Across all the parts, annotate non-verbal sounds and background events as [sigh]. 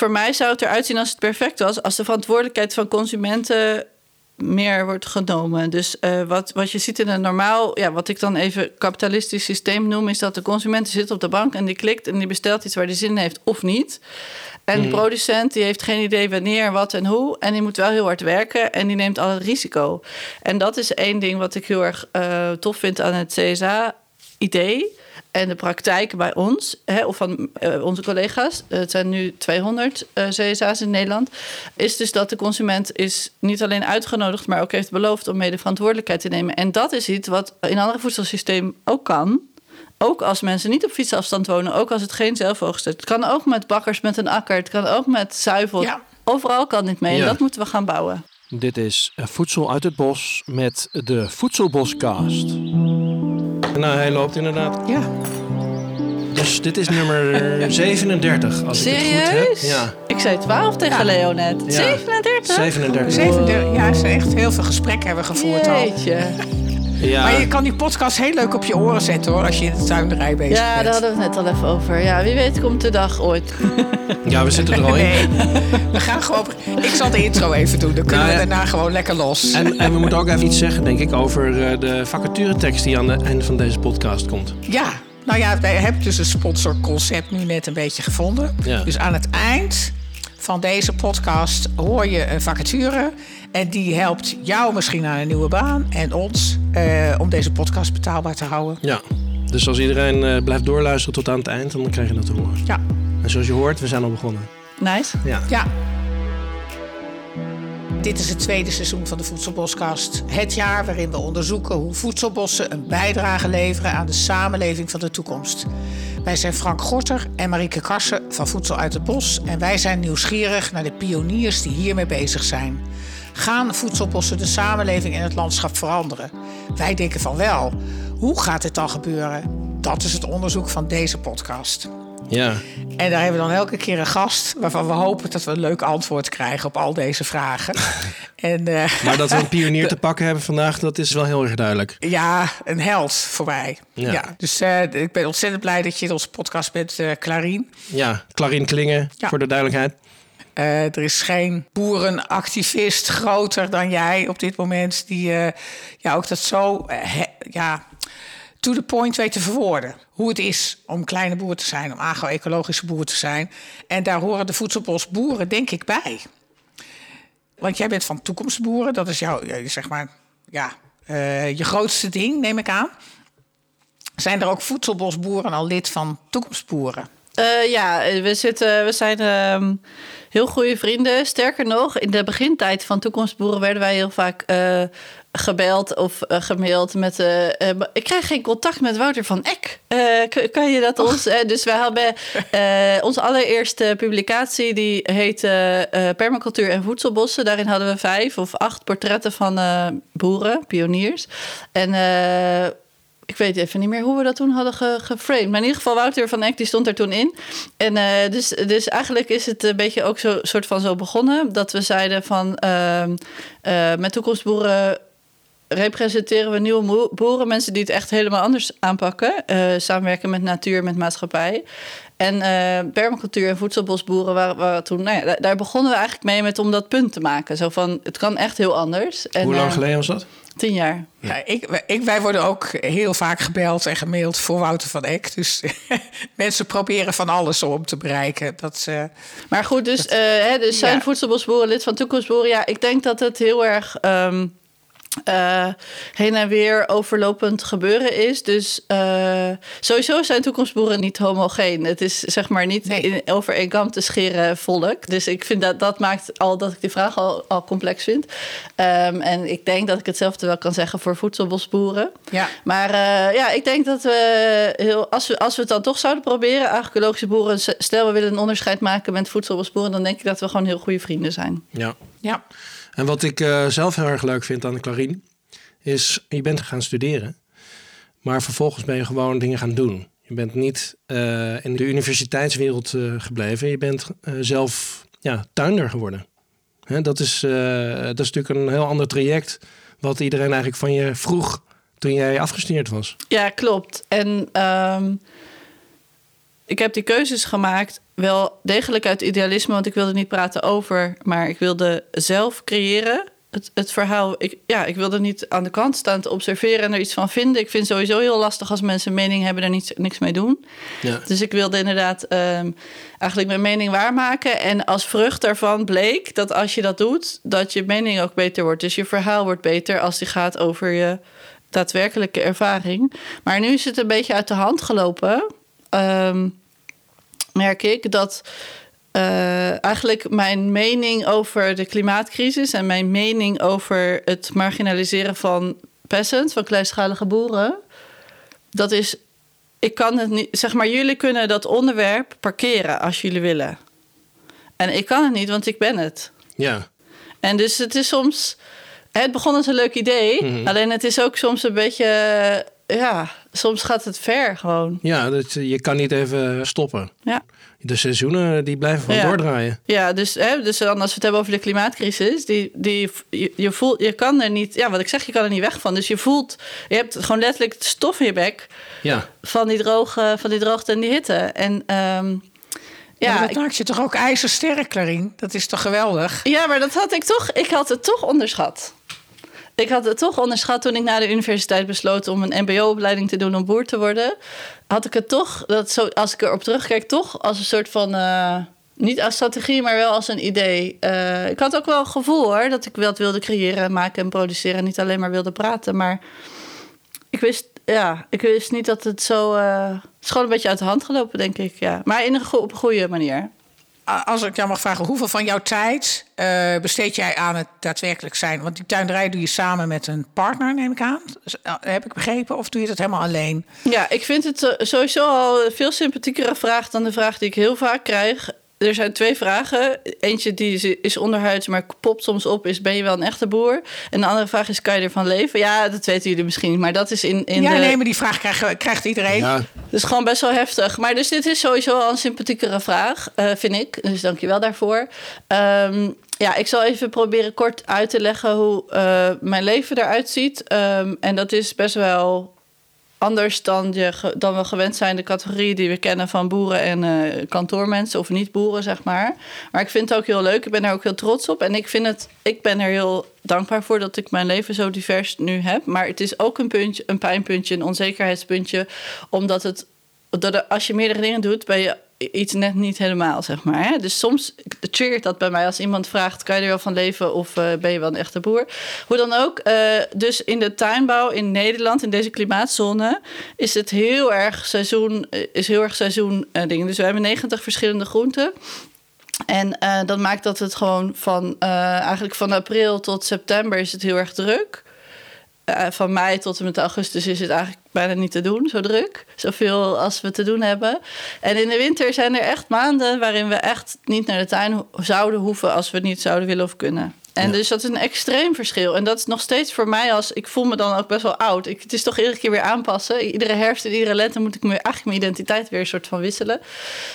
Voor mij zou het eruit zien als het perfect was, als de verantwoordelijkheid van consumenten meer wordt genomen. Dus uh, wat, wat je ziet in een normaal, ja, wat ik dan even kapitalistisch systeem noem, is dat de consument zit op de bank en die klikt en die bestelt iets waar hij zin in heeft of niet. En de Mhm. producent die heeft geen idee wanneer, wat en hoe. En die moet wel heel hard werken en die neemt al het risico. En dat is één ding wat ik heel erg eh, tof vind aan het CSA-idee. En de praktijk bij ons, hè, of van eh, onze collega's, het zijn nu 200 eh, CSA's in Nederland, is dus dat de consument is niet alleen uitgenodigd, maar ook heeft beloofd om mede verantwoordelijkheid te nemen. En dat is iets wat in andere voedselsysteem ook kan. Ook als mensen niet op fietsafstand wonen, ook als het geen zelfoogst is. Het kan ook met bakkers met een akker, het kan ook met zuivel. Ja. Overal kan dit mee Ja. en dat moeten we gaan bouwen. Dit is eh, Voedsel uit het Bos met de Voedselboscast. Nou, hij loopt inderdaad. Ja. Dus dit is nummer 37, als ik het goed heb. Serieus? Ja, Ik zei 12 tegen Ja. Leo net. Ja. 37? 37. 37, ja, ze echt heel veel gesprekken hebben gevoerd al. Ja, Maar je kan die podcast heel leuk op je oren zetten hoor, als je in de tuinderij bezig Ja, bent. daar hadden we het net al even over. Ja, wie weet komt de dag ooit. ja, we zitten er al in. [laughs] Nee, we gaan gewoon. Ik zal de intro even doen, dan kunnen Nou we ja. daarna gewoon lekker los. En, en we moeten ook even iets zeggen, denk ik, over eh, de vacaturetekst die aan het einde van deze podcast komt. Ja, nou ja, wij hebben dus een sponsorconcept nu net een beetje gevonden. Ja. Dus aan het eind van deze podcast hoor je een vacature. En die helpt jou misschien aan een nieuwe baan en ons eh, om deze podcast betaalbaar te houden. Ja, dus als iedereen eh, blijft doorluisteren tot aan het eind, dan krijg je dat te horen. Ja, En zoals je hoort, we zijn al begonnen. Nice. Ja. ja. Dit is het tweede seizoen van de Voedselboskast. Het jaar waarin we onderzoeken hoe voedselbossen een bijdrage leveren aan de samenleving van de toekomst. Wij zijn Frank Gorter en Marieke Karsen van Voedsel uit het Bos. En wij zijn nieuwsgierig naar de pioniers die hiermee bezig zijn. Gaan voedselbossen de samenleving en het landschap veranderen? Wij denken van wel. Hoe gaat dit dan gebeuren? Dat is het onderzoek van deze podcast. Ja, En daar hebben we dan elke keer een gast waarvan we hopen dat we een leuk antwoord krijgen op al deze vragen. [laughs] en eh, maar dat we een pionier [laughs] te pakken hebben vandaag, dat is wel heel erg duidelijk. ja, een held voor mij. Ja. Ja. dus eh, ik ben ontzettend blij dat je in onze podcast bent, eh Clarien. Ja, Clarien Klingen, Ja. voor de duidelijkheid. Er is geen boerenactivist groter dan jij op dit moment die ja, ook dat zo he- ja, to the point weet te verwoorden. Hoe het is om kleine boer te zijn, om agro-ecologische boer te zijn. En daar horen de voedselbosboeren denk ik bij. Want jij bent van toekomstboeren, dat is jouw, eh, zeg maar, ja, eh, je grootste ding, neem ik aan. Zijn er ook voedselbosboeren al lid van toekomstboeren? Eh, ja, we, zitten, we zijn ehm, heel goede vrienden. Sterker nog, in de begintijd van Toekomstboeren werden wij heel vaak gebeld of eh, gemaild met... eh, ik krijg geen contact met Wouter van Eck. Kan je dat ons... eh, dus wij hebben onze allereerste publicatie, die heette Permacultuur en Voedselbossen. Daarin hadden we vijf of acht portretten van boeren, pioniers. En... ik weet even niet meer hoe we dat toen hadden ge- geframed. Maar in ieder geval, Wouter van Eck die stond er toen in. En dus, dus eigenlijk is het een beetje ook zo soort van zo begonnen. Dat we zeiden van eh, met toekomstboeren representeren we nieuwe boeren. Mensen die het echt helemaal anders aanpakken. eh, samenwerken met natuur, met maatschappij. En eh permacultuur en voedselbosboeren waren, waren toen... Nou ja, daar, begonnen we eigenlijk mee met om dat punt te maken. Zo van, het kan echt heel anders. En, Hoe lang eh, geleden was dat? Tien jaar. Ja, ik, ik, wij worden ook heel vaak gebeld en gemaild voor Wouter van Eck. Dus [laughs] mensen proberen van alles om te bereiken. Dat, eh, Maar goed, dus, eh, hè, dus zijn Ja. voedselbosboeren lid van Toekomstboeren? Ja, ik denk dat het heel erg ehm, eh, heen en weer overlopend gebeuren is. Dus eh, sowieso zijn toekomstboeren niet homogeen. Het is zeg maar niet Nee. in, over één kam te scheren volk. Dus ik vind dat dat maakt al dat ik die vraag al, al complex vind. Ehm, en ik denk dat ik hetzelfde wel kan zeggen voor voedselbosboeren. ja. Maar eh, ja, ik denk dat we, heel, als we als we het dan toch zouden proberen, agroecologische boeren, stel we willen een onderscheid maken met voedselbosboeren, dan denk ik dat we gewoon heel goede vrienden zijn. Ja. ja. En wat ik eh, zelf heel erg leuk vind aan de Clarien, is je bent gaan studeren, maar vervolgens ben je gewoon dingen gaan doen. Je bent niet eh, in de universiteitswereld eh, gebleven, je bent zelf ja, tuinder geworden. Hè, dat, is, dat is natuurlijk een heel ander traject wat iedereen eigenlijk van je vroeg toen jij afgestudeerd was. Ja, klopt. En ehm, ik heb die keuzes gemaakt, wel degelijk uit idealisme, want ik wilde niet praten over, maar ik wilde zelf creëren. Het, het verhaal, ik, ja, ik wilde niet aan de kant staan te observeren en er iets van vinden. Ik vind het sowieso heel lastig als mensen een mening hebben, daar niets, niks mee doen. Ja. Dus ik wilde inderdaad ehm, eigenlijk mijn mening waarmaken. En als vrucht daarvan bleek dat als je dat doet, dat je mening ook beter wordt. Dus je verhaal wordt beter als die gaat over je daadwerkelijke ervaring. Maar nu is het een beetje uit de hand gelopen. Ehm, merk ik dat eh, eigenlijk mijn mening over de klimaatcrisis en mijn mening over het marginaliseren van peasants, van kleinschalige boeren, dat is, ik kan het niet, zeg maar, jullie kunnen dat onderwerp parkeren als jullie willen. En ik kan het niet, want ik ben het. Ja. En dus het is soms, het begon als een leuk idee, Mhm. alleen het is ook soms een beetje, ja, soms gaat het ver gewoon. Ja, dat, je kan niet even stoppen. Ja. De seizoenen die blijven gewoon Ja. doordraaien. Ja, dus, hè, dus dan als we het hebben over de klimaatcrisis, die, die, je, je voelt, je kan er niet, ja, wat ik zeg, je kan er niet weg van. Dus je voelt, je hebt gewoon letterlijk het stof in je bek Ja. van die, droge, van die droogte en die hitte. En ehm, Ja, ja, maar dat maakt je toch ook ijzersterk, Clarine? Dat is toch geweldig? ja, maar dat had ik toch, ik had het toch onderschat. Ik had het toch onderschat toen ik na de universiteit besloot om een MBO-opleiding te doen om boer te worden. Had ik het toch, dat zo, als ik erop terugkijk, toch als een soort van. eh, niet als strategie, maar wel als een idee. Eh, ik had ook wel een gevoel hoor, dat ik wat wilde creëren, maken en produceren. En niet alleen maar wilde praten. Maar ik wist, ja, ik wist niet dat het zo. eh, het is gewoon een beetje uit de hand gelopen, denk ik. Ja. Maar in een, op een goede manier. Als ik jou mag vragen, hoeveel van jouw tijd eh, besteed jij aan het daadwerkelijk zijn? Want die tuinderij doe je samen met een partner, neem ik aan. Dus, eh, heb ik begrepen? Of doe je dat helemaal alleen? Ja, ik vind het eh, sowieso al een veel sympathiekere vraag dan de vraag die ik heel vaak krijg. Er zijn twee vragen. Eentje die is- is onderhuids, maar popt soms op, is ben je wel een echte boer? En de andere vraag is, kan je ervan leven? Ja, dat weten jullie misschien, maar dat is in, in ja, de... nee, maar die vraag krijgt, krijgt iedereen. Ja, Dus gewoon best wel heftig. Maar dus dit is sowieso al een sympathiekere vraag, eh, vind ik. Dus dank je wel daarvoor. Ehm, ja, ik zal even proberen kort uit te leggen hoe eh, mijn leven eruit ziet. Ehm, en dat is best wel anders dan, je, dan we gewend zijn. De categorieën die we kennen van boeren en eh, kantoormensen of niet-boeren, zeg maar. Maar ik vind het ook heel leuk. Ik ben er ook heel trots op. En ik, vind het, ik ben er heel dankbaar voor dat ik mijn leven zo divers nu heb. Maar het is ook een, puntje, een pijnpuntje, een onzekerheidspuntje. Omdat het, dat als je meerdere dingen doet, ben je iets net niet helemaal, zeg maar. Hè? Dus soms triggert dat bij mij als iemand vraagt... kan je er wel van leven of eh, ben je wel een echte boer? Hoe dan ook, eh, dus in de tuinbouw in Nederland... in deze klimaatzone is het heel erg seizoen... eh, is heel erg seizoen eh, dingen. Dus we hebben 90 verschillende groenten... En dat maakt dat het gewoon van eigenlijk van april tot september is het heel erg druk. Van mei tot en met augustus is het eigenlijk bijna niet te doen, zo druk. Zoveel als we te doen hebben. En in de winter zijn er echt maanden waarin we echt niet naar de tuin zouden hoeven als we het niet zouden willen of kunnen. En Ja. dus dat is een extreem verschil. En dat is nog steeds voor mij als... Ik voel me dan ook best wel oud. Ik, het is toch iedere keer weer aanpassen. Iedere herfst en iedere lente moet ik me eigenlijk mijn identiteit weer een soort van wisselen.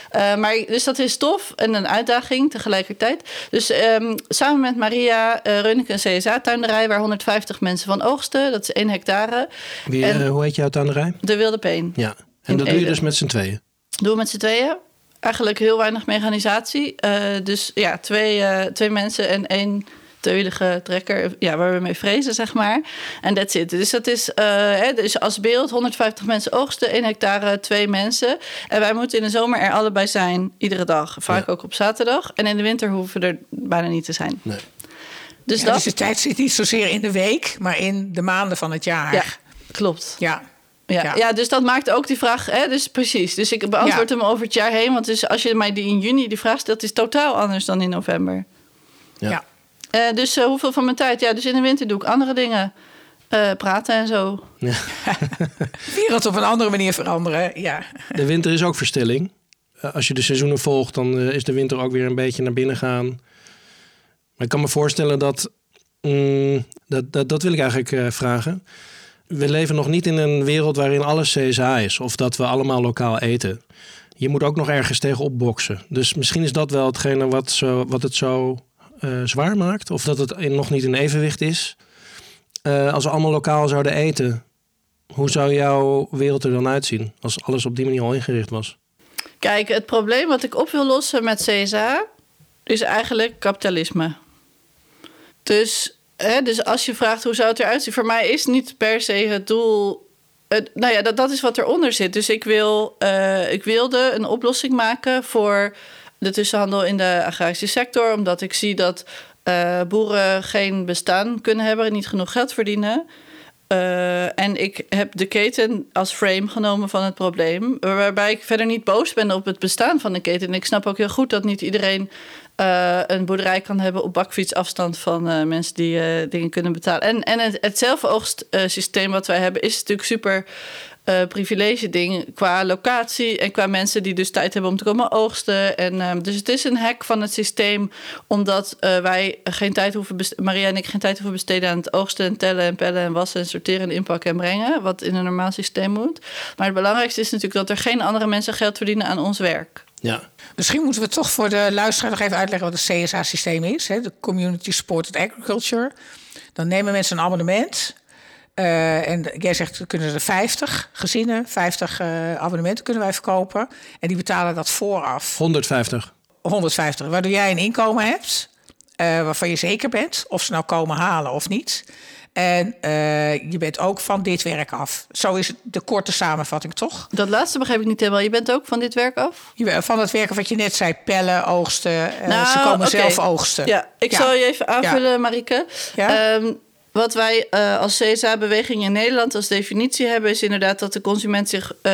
Eh, maar dus dat is tof en een uitdaging tegelijkertijd. Dus ehm, samen met Maria uh, run ik een CSA-tuinderij... waar 150 mensen van oogsten. Dat is 1 hectare. Wie, En- eh, hoe heet jouw tuinderij? De Wilde Peen. Ja. En dat doe je dus met z'n tweeën. Doen we met z'n tweeën. Eigenlijk heel weinig mechanisatie. Eh, dus ja, twee, eh, twee mensen en één teulige trekker. Ja, waar we mee vrezen, zeg maar. En that's it. Dus dat is eh, hè, dus als beeld 150 mensen oogsten, 1 hectare, twee mensen. En wij moeten in de zomer er allebei zijn, iedere dag. Vaak Ja. ook op zaterdag. En in de winter hoeven we er bijna niet te zijn. Nee. Dus Ja, dat... dus de tijd zit niet zozeer in de week, maar in de maanden van het jaar. ja, klopt. ja. Ja, Ja. ja. dus dat maakt ook die vraag. Hè, dus precies. Dus ik beantwoord Ja. hem over het jaar heen. Want dus als je mij die in juni die vraag stelt, is totaal anders dan in november. Ja. Ja. Eh, dus eh, hoeveel van mijn tijd? Ja, dus in de winter doe ik andere dingen. Eh, praten en zo. [laughs] Wereld op een andere manier veranderen. Ja. De winter is ook verstilling. Als je de seizoenen volgt, dan is de winter ook weer een beetje naar binnen gaan. Maar ik kan me voorstellen dat. mm, dat, dat, dat wil ik eigenlijk eh, vragen. We leven nog niet in een wereld waarin alles CSA is. Of dat we allemaal lokaal eten. Je moet ook nog ergens tegen opboksen. Dus misschien is dat wel hetgene wat, zo, wat het zo zwaar maakt. Of dat het in- nog niet in evenwicht is. Eh, als we allemaal lokaal zouden eten, hoe zou jouw wereld er dan uitzien? Als alles op die manier al ingericht was? Kijk, het probleem wat ik op wil lossen met CSA is eigenlijk kapitalisme. Dus, hè, dus als je vraagt hoe zou het eruit zien, voor mij is niet per se het doel. Het, nou ja, dat, dat is wat eronder zit. Dus ik, wil, uh, ik wilde een oplossing maken voor de tussenhandel in de agrarische sector, omdat ik zie dat uh, boeren geen bestaan kunnen hebben en niet genoeg geld verdienen. Uh, en ik heb de keten als frame genomen van het probleem. Waarbij ik verder niet boos ben op het bestaan van de keten. En ik snap ook heel goed dat niet iedereen uh, een boerderij kan hebben op bakfietsafstand van mensen die dingen kunnen betalen. En, en het, het zelfoogstsysteem wat wij hebben is natuurlijk super uh, privilege ding qua locatie en qua mensen die dus tijd hebben om te komen oogsten. En, uh, dus het is een hack van het systeem, omdat uh, wij geen tijd hoeven, Maria en ik geen tijd hoeven besteden aan het oogsten en tellen en pellen en wassen en sorteren en inpakken en brengen, wat in een normaal systeem moet. Maar het belangrijkste is natuurlijk dat er geen andere mensen geld verdienen aan ons werk. Ja. Misschien moeten we toch voor de luisteraar nog even uitleggen wat het CSA-systeem is, hè, de Community Supported Agriculture. Dan nemen mensen een abonnement. Uh, en jij zegt, kunnen er 50 gezinnen, 50 uh, abonnementen kunnen wij verkopen. En die betalen dat vooraf. 150. 150, waardoor jij een inkomen hebt uh, waarvan je zeker bent of ze nou komen halen of niet. En je bent ook van dit werk af. Zo is het de korte samenvatting, toch? Dat laatste begrijp ik niet helemaal. Je bent ook van dit werk af? Je, van het werk wat je net zei, pellen, oogsten. Nou, ze komen okay. zelf oogsten. Ja, ik ja. zal je even aanvullen, ja. Marike. Ja? Um, wat wij uh, als CSA-beweging in Nederland als definitie hebben, is inderdaad dat de consument zich uh,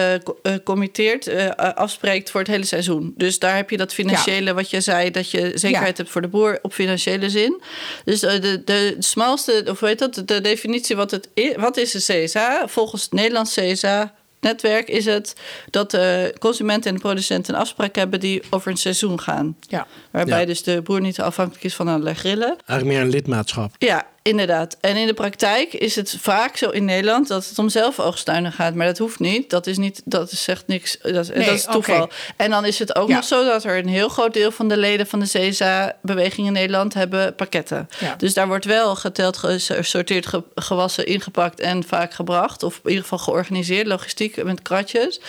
committeert, uh, afspreekt voor het hele seizoen. Dus daar heb je dat financiële, ja. wat je zei, dat je zekerheid ja. hebt voor de boer op financiële zin. Dus de, de smalste, of weet dat, de definitie wat, het is, wat is de CSA? Volgens het Nederlands CSA netwerk is het dat de consument en de producent een afspraak hebben die over een seizoen gaan. Ja. Waarbij Ja. dus de boer niet afhankelijk is van allerlei grillen. Eigenlijk meer een lidmaatschap. Ja, inderdaad. En in de praktijk is het vaak zo in Nederland dat het om zelfoogstuinen gaat. Maar dat hoeft niet. Dat is niet, dat is zegt niks. Dat, Nee, dat is toeval. En dan is het ook Ja. nog zo dat er een heel groot deel van de leden van de CSA-beweging in Nederland hebben pakketten. Ja. Dus daar wordt wel geteld, gesorteerd, ge- gewassen, ingepakt en vaak gebracht. Of in ieder geval georganiseerd, logistiek met kratjes.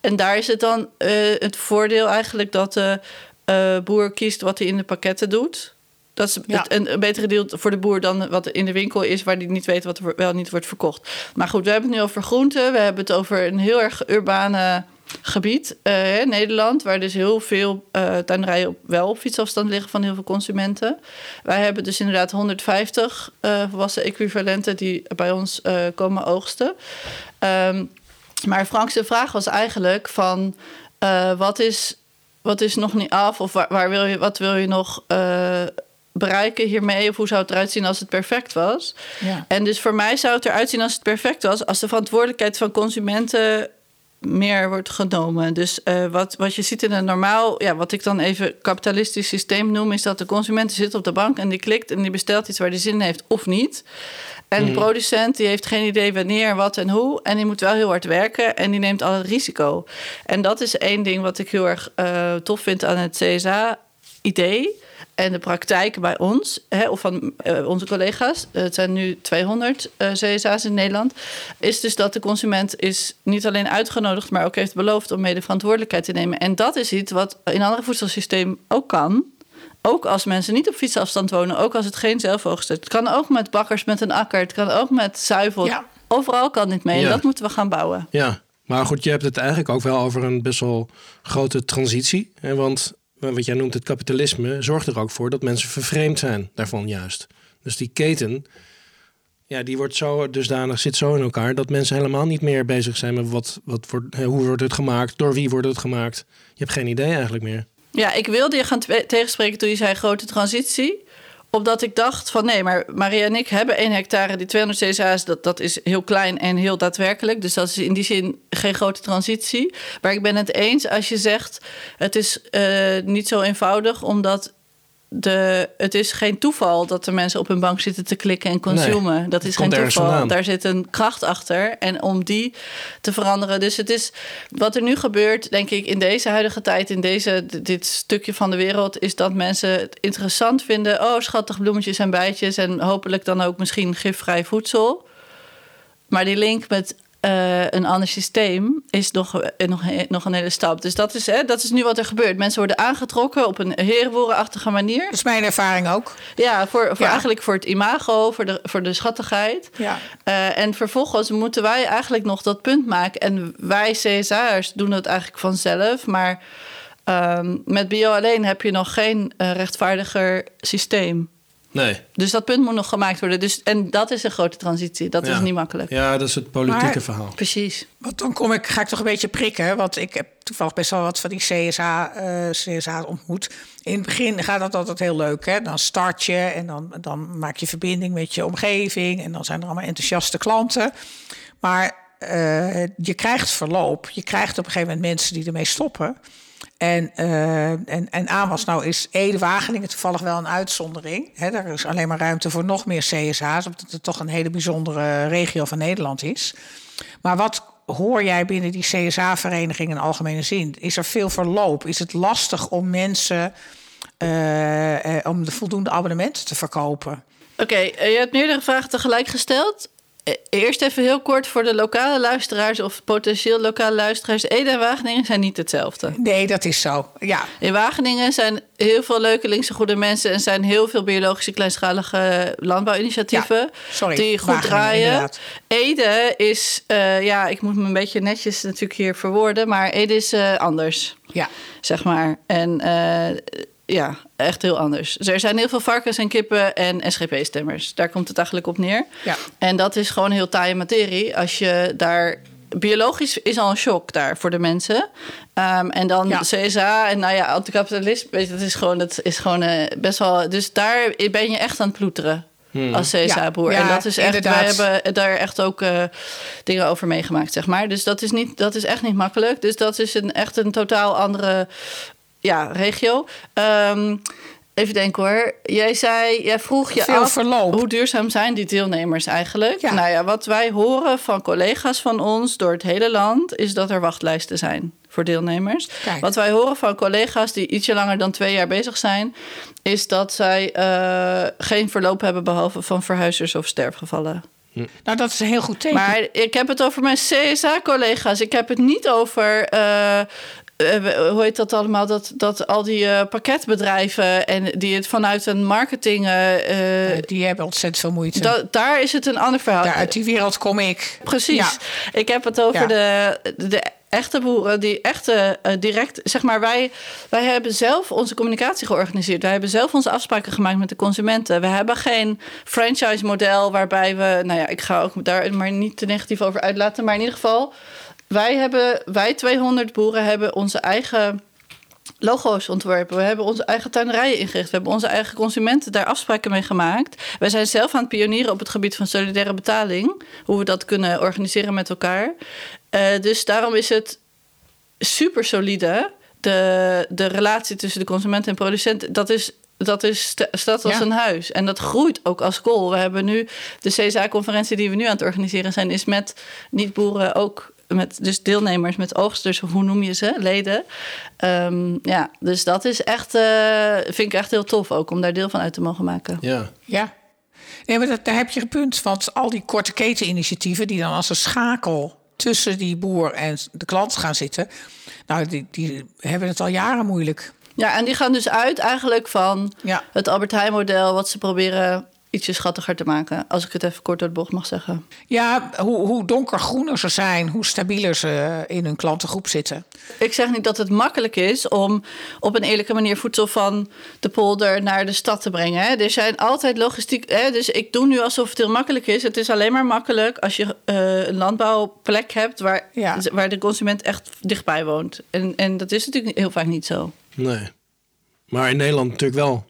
En daar is het dan eh, het voordeel eigenlijk dat de eh, boer kiest wat hij in de pakketten doet. Dat is Ja. het, een, een betere deal voor de boer dan wat in de winkel is, waar die niet weet wat er wel niet wordt verkocht. Maar goed, we hebben het nu over groenten. We hebben het over een heel erg urbane gebied, eh, Nederland, waar dus heel veel tuinderijen op, wel op fietsafstand liggen van heel veel consumenten. Wij hebben dus inderdaad 150 eh volwassen equivalenten die bij ons komen oogsten. Ehm, maar Frank's vraag was eigenlijk van wat, is, wat is nog niet af of waar, waar wil je, wat wil je nog bereiken hiermee? Of hoe zou het eruit zien als het perfect was? Ja. En dus voor mij zou het eruit zien als het perfect was, als de verantwoordelijkheid van consumenten meer wordt genomen. Dus eh, wat, wat je ziet in een normaal, ja, wat ik dan even kapitalistisch systeem noem, is dat de consument zit op de bank en die klikt en die bestelt iets waar hij zin in heeft of niet. En de producent die heeft geen idee wanneer, wat en hoe. En die moet wel heel hard werken en die neemt al het risico. En dat is één ding wat ik heel erg eh, tof vind aan het CSA-idee. En de praktijk bij ons, hè, of van eh, onze collega's, eh, het zijn nu 200 eh, CSA's in Nederland, is dus dat de consument is niet alleen uitgenodigd, maar ook heeft beloofd om mede verantwoordelijkheid te nemen. En dat is iets wat in andere voedselsysteem ook kan. Ook als mensen niet op fietsafstand wonen, ook als het geen zelfoogst is. Het kan ook met bakkers met een akker, het kan ook met zuivel. Ja. Overal kan dit mee en Ja. dat moeten we gaan bouwen. Ja, maar goed, je hebt het eigenlijk ook wel over een best wel grote transitie. Hè? Want wat jij noemt het kapitalisme zorgt er ook voor dat mensen vervreemd zijn daarvan juist. Dus die keten, ja, die wordt zo dusdanig, zit zo in elkaar dat mensen helemaal niet meer bezig zijn met wat, wat wordt, hoe wordt het gemaakt, door wie wordt het gemaakt. Je hebt geen idee eigenlijk meer. Ja, ik wilde je gaan tegenspreken toen je zei grote transitie. Omdat ik dacht van nee, maar Maria en ik hebben 1 hectare. Die 200 CSA's, dat, dat is heel klein en heel daadwerkelijk. Dus dat is in die zin geen grote transitie. Maar ik ben het eens als je zegt... het is eh, niet zo eenvoudig, omdat... De, het is geen toeval dat de mensen op hun bank zitten te klikken en consumen. Nee, dat is geen toeval. Daar zit een kracht achter. En om die te veranderen. Dus het is wat er nu gebeurt, denk ik, in deze huidige tijd, in deze, dit stukje van de wereld, is dat mensen het interessant vinden. Oh, schattig bloemetjes en bijtjes. En hopelijk dan ook misschien gifvrij voedsel. Maar die link met eh, een ander systeem is nog, eh, nog, nog een hele stap. Dus dat is, hè, dat is nu wat er gebeurt. Mensen worden aangetrokken op een herenboerenachtige manier. Dat is mijn ervaring ook. Ja, voor, voor Ja. eigenlijk voor het imago, voor de, voor de schattigheid. Ja. Eh, en vervolgens moeten wij eigenlijk nog dat punt maken. En wij CSA'ers doen dat eigenlijk vanzelf. Maar ehm, met bio alleen heb je nog geen eh, rechtvaardiger systeem. Nee. Dus dat punt moet nog gemaakt worden. Dus, en dat is een grote transitie. Dat Ja. is niet makkelijk. Ja, dat is het politieke Maar- verhaal. Precies. Want dan kom ik, ga ik toch een beetje prikken. Want ik heb toevallig best wel wat van die CSA, eh CSA ontmoet. In het begin gaat dat altijd heel leuk. Hè? Dan start je en dan, dan maak je verbinding met je omgeving. En dan zijn er allemaal enthousiaste klanten. Maar eh, je krijgt verloop. Je krijgt op een gegeven moment mensen die ermee stoppen. En, eh, en, en aanwas nou is Ede-Wageningen toevallig wel een uitzondering. Hè, daar is alleen maar ruimte voor nog meer CSA's... omdat het toch een hele bijzondere regio van Nederland is. Maar wat hoor jij binnen die CSA-vereniging in algemene zin? Is er veel verloop? Is het lastig om mensen... eh, eh, om de voldoende abonnementen te verkopen? Oké, je hebt meerdere vragen tegelijk gesteld. Eh, Eerst even heel kort voor de lokale luisteraars of potentieel lokale luisteraars. Ede en Wageningen zijn niet hetzelfde. Nee, dat is zo. Ja, In Wageningen zijn heel veel leuke linkse goede mensen en zijn heel veel biologische kleinschalige landbouwinitiatieven Ja, sorry, die goed Wageningen, draaien. inderdaad. Ede is, eh, ja, ik moet me een beetje netjes natuurlijk hier verwoorden, maar Ede is eh, anders, ja. zeg maar. En ja, echt heel anders. Dus er zijn heel veel varkens en kippen en SGP-stemmers. Daar komt het eigenlijk op neer. Ja. En dat is gewoon heel taaie materie. Als je daar. Biologisch is al een shock daar voor de mensen. Ehm, en dan Ja. CSA en nou ja, anticapitalisme. weet je, Dat is gewoon, dat is gewoon eh, best wel. Dus daar ben je echt aan het ploeteren. Als CSA-boer. Ja, en dat is echt. inderdaad. Wij hebben daar echt ook eh, dingen over meegemaakt, zeg maar. Dus dat is, niet, dat is echt niet makkelijk. Dus dat is een, echt een totaal andere ja, regio. Ehm, even denken hoor. Jij zei, jij vroeg je Veel af verloop. hoe duurzaam zijn die deelnemers eigenlijk? Ja. Nou ja, wat wij horen van collega's van ons door het hele land is dat er wachtlijsten zijn voor deelnemers. Kijk. Wat wij horen van collega's die ietsje langer dan twee jaar bezig zijn, is dat zij eh, geen verloop hebben behalve van verhuizers of sterfgevallen. Nou, dat is een heel goed teken. Maar ik heb het over mijn CSA-collega's. Ik heb het niet over. eh, hoe heet dat allemaal? Dat, dat al die eh, pakketbedrijven en die het vanuit een marketing. eh, eh, die hebben ontzettend veel moeite. da- daar is het een ander verhaal. Daar uit die wereld kom ik. Precies. Ja. Ik heb het over Ja. de, de echte boeren die echte eh, direct, zeg maar, wij, wij hebben zelf onze communicatie georganiseerd. Wij hebben zelf onze afspraken gemaakt met de consumenten. We hebben geen franchise model waarbij we, nou ja, ik ga ook daar maar niet te negatief over uitlaten, maar in ieder geval, wij hebben, wij 200 boeren hebben onze eigen logo's ontworpen. We hebben onze eigen tuinerijen ingericht. We hebben onze eigen consumenten daar afspraken mee gemaakt. Wij zijn zelf aan het pionieren op het gebied van solidaire betaling. Hoe we dat kunnen organiseren met elkaar. Eh, dus daarom is het super solide. De, de relatie tussen de consument en producent, dat is. Dat is, st- staat als Ja. een huis. En dat groeit ook als kool. We hebben nu de CSA-conferentie die we nu aan het organiseren zijn, is met niet-boeren ook met dus deelnemers, met oogsters, of hoe noem je ze, leden. Ehm, ja, dus dat is echt, eh, vind ik echt heel tof ook om daar deel van uit te mogen maken. Ja. Ja. Nee, maar dat, daar heb je een punt. Want al die korte keteninitiatieven die dan als een schakel tussen die boer en de klant gaan zitten. Nou, die, die hebben het al jaren moeilijk. Ja, en die gaan dus uit eigenlijk van Ja. het Albert Heijn-model, wat ze proberen ietsje schattiger te maken. Als ik het even kort door de bocht mag zeggen. Ja, hoe, hoe donkergroener ze zijn, hoe stabieler ze in hun klantengroep zitten. Ik zeg niet dat het makkelijk is om op een eerlijke manier voedsel van de polder naar de stad te brengen. Hè. Er zijn altijd logistiek. Hè, dus ik doe nu alsof het heel makkelijk is. Het is alleen maar makkelijk als je eh, een landbouwplek hebt waar, Ja. waar de consument echt dichtbij woont. En, en dat is natuurlijk heel vaak niet zo. Nee. Maar in Nederland natuurlijk wel.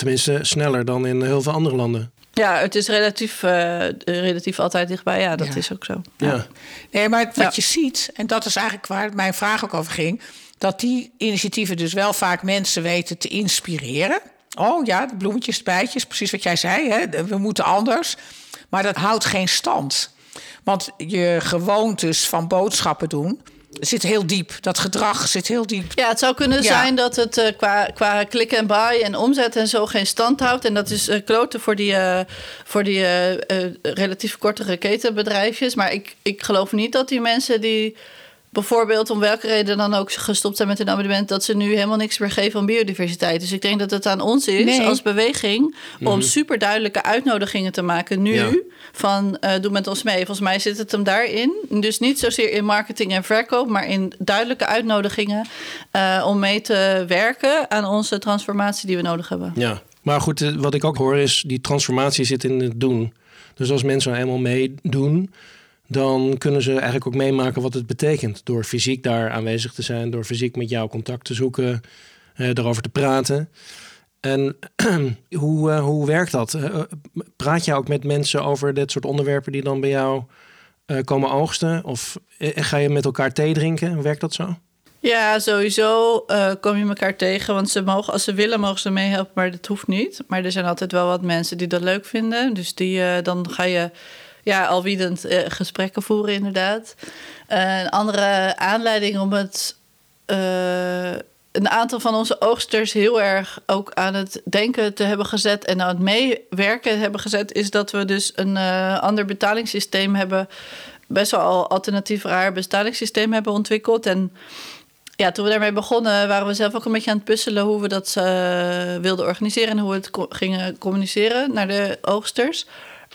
Tenminste, sneller dan in heel veel andere landen. Ja, het is relatief, eh, relatief altijd dichtbij. Ja, dat Ja. is ook zo. Ja. Nee, maar wat Ja. je ziet, en dat is eigenlijk waar mijn vraag ook over ging, dat die initiatieven dus wel vaak mensen weten te inspireren. Oh ja, de bloemetjes, de bijtjes, precies wat jij zei, hè? we moeten anders. Maar dat houdt geen stand. Want je gewoontes van boodschappen doen, zit heel diep. Dat gedrag zit heel diep. Ja, het zou kunnen Ja. zijn dat het eh, qua, qua klik en buy en omzet en zo geen stand houdt. En dat is eh kloten voor die, eh, voor die relatief kortere ketenbedrijfjes. Maar ik, ik geloof niet dat die mensen die bijvoorbeeld om welke reden dan ook gestopt zijn met hun abonnement, dat ze nu helemaal niks meer geven om biodiversiteit. Dus ik denk dat het aan ons is Nee. als beweging om super duidelijke uitnodigingen te maken nu. Ja. Van eh, doe met ons mee. Volgens mij zit het hem daarin. Dus niet zozeer in marketing en verkoop, maar in duidelijke uitnodigingen eh, om mee te werken aan onze transformatie die we nodig hebben. Ja, maar goed, eh, wat ik ook hoor is die transformatie zit in het doen. Dus als mensen nou eenmaal meedoen, dan kunnen ze eigenlijk ook meemaken wat het betekent. Door fysiek daar aanwezig te zijn, door fysiek met jou contact te zoeken, eh, erover te praten. En [clears throat] hoe, eh, hoe werkt dat? Eh, praat je ook met mensen over dit soort onderwerpen die dan bij jou komen oogsten? Of ga je met elkaar thee drinken? Werkt dat zo? Ja, sowieso kom je elkaar tegen. Want ze mogen, als ze willen, mogen ze meehelpen, maar dat hoeft niet. Maar er zijn altijd wel wat mensen die dat leuk vinden. Dus die, dan ga je ja, alwiedend eh, gesprekken voeren, inderdaad. Eh, een andere aanleiding om het. eh, een aantal van onze oogsters heel erg ook aan het denken te hebben gezet en aan het meewerken hebben gezet, is dat we dus een ander betalingssysteem hebben, best wel alternatief raar betalingssysteem hebben ontwikkeld. En ja, toen we daarmee begonnen, waren we zelf ook een beetje aan het puzzelen hoe we dat wilden organiseren en hoe we het gingen communiceren naar de oogsters.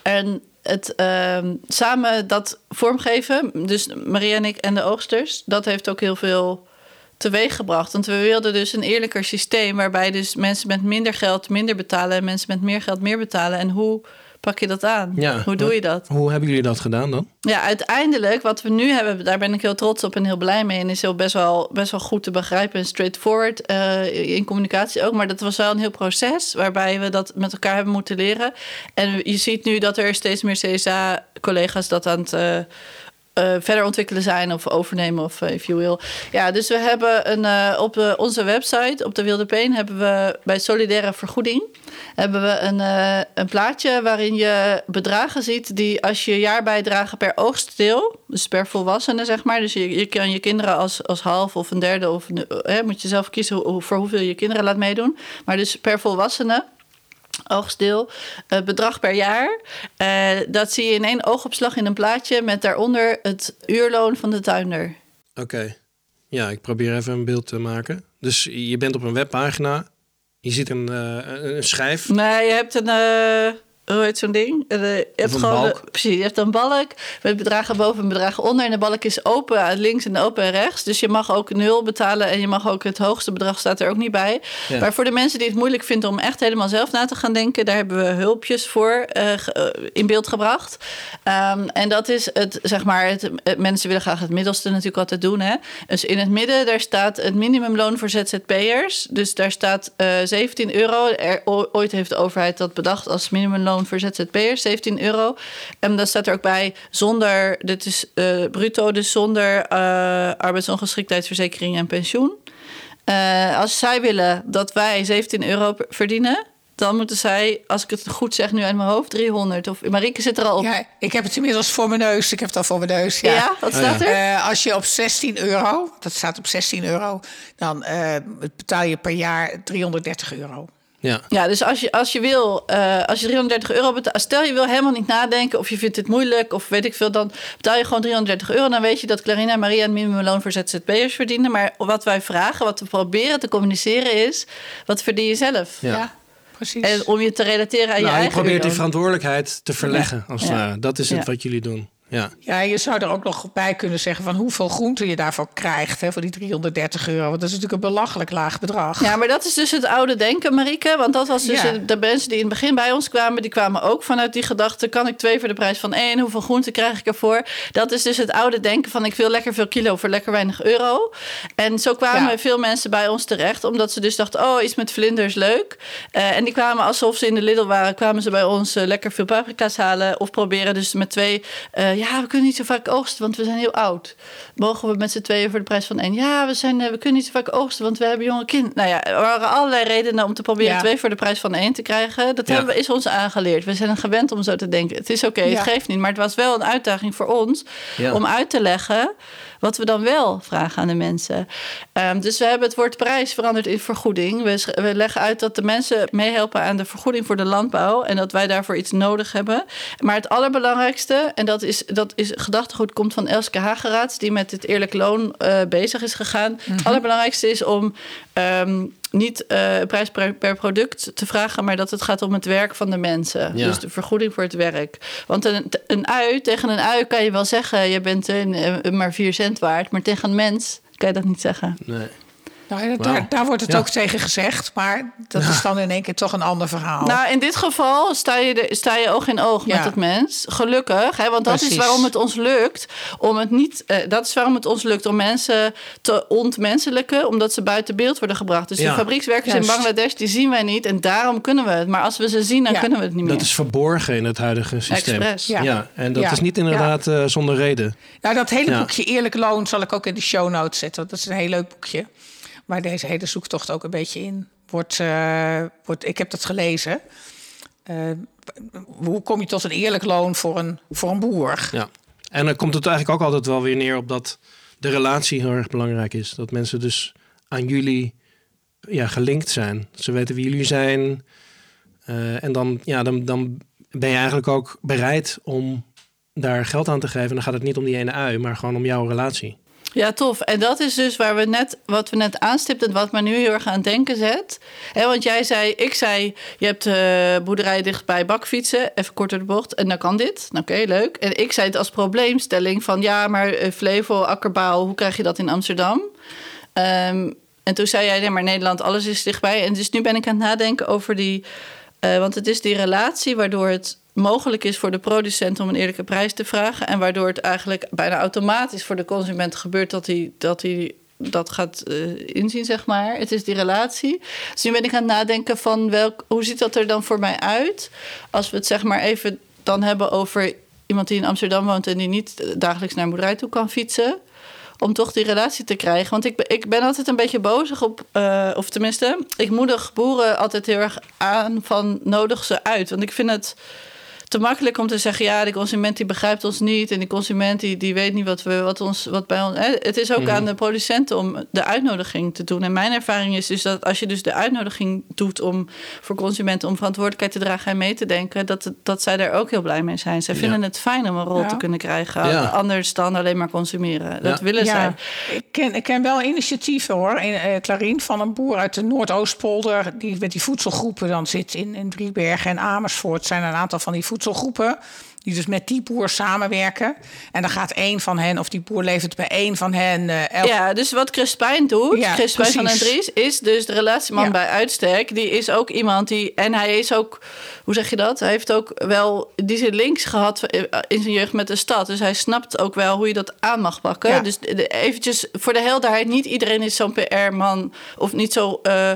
En het ehm, samen dat vormgeven, dus Maria en ik en de oogsters, dat heeft ook heel veel teweeg gebracht. Want we wilden dus een eerlijker systeem waarbij dus mensen met minder geld minder betalen en mensen met meer geld meer betalen. En hoe pak je dat aan? Ja, hoe doe je dat? Hoe hebben jullie dat gedaan dan? Ja, uiteindelijk, wat we nu hebben, daar ben ik heel trots op en heel blij mee. En is heel best wel, best wel goed te begrijpen en straightforward eh, in communicatie ook. Maar dat was wel een heel proces waarbij we dat met elkaar hebben moeten leren. En je ziet nu dat er steeds meer CSA-collega's dat aan het. eh, eh, verder ontwikkelen zijn of overnemen of eh, if you will. Ja, dus we hebben een, eh, op onze website, op de Wilde Peen, hebben we bij Solidaire Vergoeding hebben we een, een plaatje waarin je bedragen ziet die als je jaarbijdrage per oogstdeel, dus per volwassene zeg maar, dus je, je kan je kinderen als, als half of een derde of eh, moet je zelf kiezen voor hoeveel je kinderen laat meedoen, maar dus per volwassene oogstdeel, eh, bedrag per jaar. Eh, dat zie je in één oogopslag in een plaatje met daaronder het uurloon van de tuinder. Oké. Ja, ik probeer even een beeld te maken. Dus je bent op een webpagina. Je ziet een, eh, een schijf. Nee, je hebt een. Hoe heet zo'n ding? Eh, je hebt een gewoon de- precies, je hebt een balk met bedragen boven en bedragen onder. En de balk is open aan links en open en rechts. Dus je mag ook nul betalen en je mag ook het hoogste bedrag staat er ook niet bij. Ja. Maar voor de mensen die het moeilijk vinden om echt helemaal zelf na te gaan denken, daar hebben we hulpjes voor eh, eh, in beeld gebracht. Ehm, en dat is het, zeg maar, het, het- mensen willen graag het middelste natuurlijk altijd doen. Hè? Dus in het midden, daar staat het minimumloon voor ZZP'ers. Dus daar staat eh 17 euro. Er, ooit heeft de overheid dat bedacht als minimumloon voor ZZP'ers, 17 euro. En dan staat er ook bij zonder, dit is eh, bruto, dus zonder eh, arbeidsongeschiktheidsverzekering en pensioen. Eh, als zij willen dat wij 17 euro verdienen, dan moeten zij, als ik het goed zeg nu uit mijn hoofd, 300. Of Marieke zit er al op. Ja, ik heb het inmiddels voor mijn neus. Ik heb het al voor mijn neus. Ja. Ja, wat staat er? Als je op 16 euro, dat staat op 16 euro, dan betaal je per jaar 330 euro. Ja. Ja, dus als je, als je wil, eh, als je 330 euro betaalt, stel je wil helemaal niet nadenken of je vindt het moeilijk of weet ik veel, dan betaal je gewoon 330 euro. Dan weet je dat Clarina en Maria een minimumloon voor ZZP'ers verdienen. Maar wat wij vragen, wat we proberen te communiceren is, wat verdien je zelf? Ja. Ja, precies. En om je te relateren aan je Nou, je eigen probeert die verantwoordelijkheid te verleggen, als Ja. Dat is het Ja. wat jullie doen. Ja. Ja, je zou er ook nog bij kunnen zeggen van hoeveel groente je daarvoor krijgt, hè, voor die 330 euro. Want dat is natuurlijk een belachelijk laag bedrag. Ja, maar dat is dus het oude denken, Marieke. Want dat was dus Ja. de mensen die in het begin bij ons kwamen... die kwamen ook vanuit die gedachte... kan ik twee voor de prijs van één? Hoeveel groente krijg ik ervoor? Dat is dus het oude denken van... ik wil lekker veel kilo voor lekker weinig euro. En zo kwamen Ja. veel mensen bij ons terecht... omdat ze dus dachten, oh, iets met vlinders, leuk. Eh, en die kwamen alsof ze in de Lidl waren... kwamen ze bij ons eh, lekker veel paprika's halen... of proberen dus met twee... eh, ja, we kunnen niet zo vaak oogsten, want we zijn heel oud. Mogen we met z'n tweeën voor de prijs van één? Ja, we, zijn, eh, we kunnen niet zo vaak oogsten, want we hebben jonge kinderen. Nou ja, er waren allerlei redenen om te proberen Ja. twee voor de prijs van één te krijgen. Dat Ja. hebben, we- is ons aangeleerd. We zijn gewend om zo te denken. Het is oké, het geeft niet. Maar het was wel een uitdaging voor ons om uit te leggen wat we dan wel vragen aan de mensen. Ehm, dus we hebben het woord prijs veranderd in vergoeding. We, leggen uit dat de mensen meehelpen aan de vergoeding voor de landbouw en dat wij daarvoor iets nodig hebben. Maar het allerbelangrijkste, en dat is, dat is gedachtegoed, komt van Elske Hageraats, die met het eerlijk loon eh, bezig is gegaan. Het allerbelangrijkste is om ehm, niet eh, een prijs per, per product te vragen, maar dat het gaat om het werk van de mensen. Ja. Dus de vergoeding voor het werk. Want een, een ui, tegen een ui kan je wel zeggen, je bent een, eh, maar 4 cent waard, maar tegen een mens kan je dat niet zeggen. Nee. Nou, daar, daar wordt het Ja. ook tegen gezegd, maar dat is dan in één keer toch een ander verhaal. Nou, in dit geval sta je, de, sta je oog in oog met het mens. Gelukkig, hè, want dat is waarom het ons lukt. Om het niet, eh, dat is waarom het ons lukt om mensen te ontmenselijken, omdat ze buiten beeld worden gebracht. Dus Ja. de fabriekswerkers Juist. in Bangladesh, die zien wij niet en daarom kunnen we het. Maar als we ze zien, dan Ja. kunnen we het niet meer. Dat is verborgen in het huidige systeem. Expres. Ja. Ja, en dat Ja. is niet inderdaad eh, zonder reden. Nou, dat hele Ja. boekje Eerlijk Loon zal ik ook in de show notes zetten. Dat is een heel leuk boekje. Waar deze hele zoektocht ook een beetje in wordt. eh, wordt ik heb dat gelezen. Eh, hoe kom je tot een eerlijk loon voor een, voor een boer? Ja. En dan komt het eigenlijk ook altijd wel weer neer op dat de relatie heel erg belangrijk is. Dat mensen dus aan jullie ja, gelinkt zijn. Ze weten wie jullie zijn. Eh, en dan, ja, dan, dan ben je eigenlijk ook bereid om daar geld aan te geven. En dan gaat het niet om die ene ui, maar gewoon om jouw relatie. Ja, tof. En dat is dus waar we net, wat we net aanstipten, wat me nu heel erg aan het denken zet. Want jij zei, ik zei, je hebt eh boerderij dichtbij bakfietsen, even kort door de bocht, en dan kan dit. Nou, Oké, leuk. En ik zei het als probleemstelling van, ja, maar eh, Flevo, akkerbouw, hoe krijg je dat in Amsterdam? Ehm, en toen zei jij, nee, maar Nederland, alles is dichtbij. En dus nu ben ik aan het nadenken over die, eh, want het is die relatie waardoor het mogelijk is voor de producent om een eerlijke prijs te vragen. En waardoor het eigenlijk bijna automatisch voor de consument gebeurt dat hij dat, hij dat gaat eh, inzien, zeg maar. Het is die relatie. Dus nu ben ik aan het nadenken van welk, hoe ziet dat er dan voor mij uit? Als we het zeg maar even dan hebben over iemand die in Amsterdam woont en die niet dagelijks naar een boerderij toe kan fietsen om toch die relatie te krijgen. Want ik ik ben altijd een beetje bozig op, eh, of tenminste, ik moedig boeren altijd heel erg aan van nodig ze uit. Want ik vind het te makkelijk om te zeggen, ja, de consument die begrijpt ons niet en die consument die, die weet niet wat, we, wat, ons, wat bij ons. Hè. Het is ook aan de producenten om de uitnodiging te doen. En mijn ervaring is dus dat als je dus de uitnodiging doet om voor consumenten om verantwoordelijkheid te dragen en mee te denken, dat, dat zij daar ook heel blij mee zijn. Zij vinden het fijn om een rol Ja. te kunnen krijgen, Ja. anders dan alleen maar consumeren. Dat Ja. willen zij. Ik ken, ik ken wel initiatieven hoor, in eh Clarien, van een boer uit de Noordoostpolder. Die met die voedselgroepen dan zit in, in Driebergen en Amersfoort. zijn een aantal van die voedselgroepen. Die dus met die boer samenwerken. En dan gaat één van hen, of die boer levert bij één van hen. eh Ja, dus wat Chris Pijn doet, Ja, Chris Pijn van den precies. Dries, is dus de relatieman Ja. bij uitstek. Die is ook iemand die, en hij is ook, hoe zeg je dat? Hij heeft ook wel, die zit links gehad in zijn jeugd met de stad. Dus hij snapt ook wel hoe je dat aan mag pakken. Ja. Dus eventjes voor de helderheid, niet iedereen is zo'n PR-man of niet zo. eh,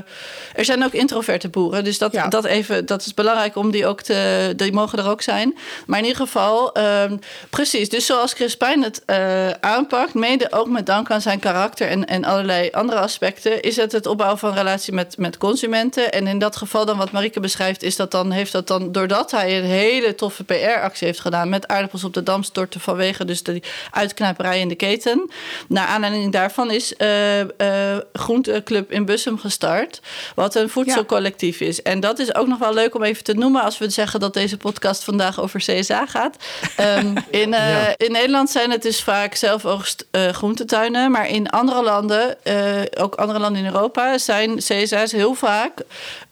er zijn ook introverte boeren, dus dat, dat even, dat is belangrijk om die ook te, die mogen er ook zijn. Maar in ieder geval, ehm, precies. Dus zoals Chris Pijn het eh, aanpakt, mede ook met dank aan zijn karakter en, en allerlei andere aspecten, is het het opbouwen van relatie met, met consumenten. En in dat geval dan wat Marike beschrijft, is dat dan heeft dat dan doordat hij een hele toffe PR-actie heeft gedaan met aardappels op de dam storten vanwege dus de uitknijperij in de keten. Naar aanleiding daarvan is eh eh Groenteclub in Bussum gestart, wat een voedselcollectief is. En dat is ook nog wel leuk om even te noemen als we zeggen dat deze podcast vandaag over CSA gaat. Ehm, [laughs] in, eh, Ja. in Nederland zijn het dus vaak zelfoogst eh groentetuinen, maar in andere landen, eh, ook andere landen in Europa, zijn CSA's heel vaak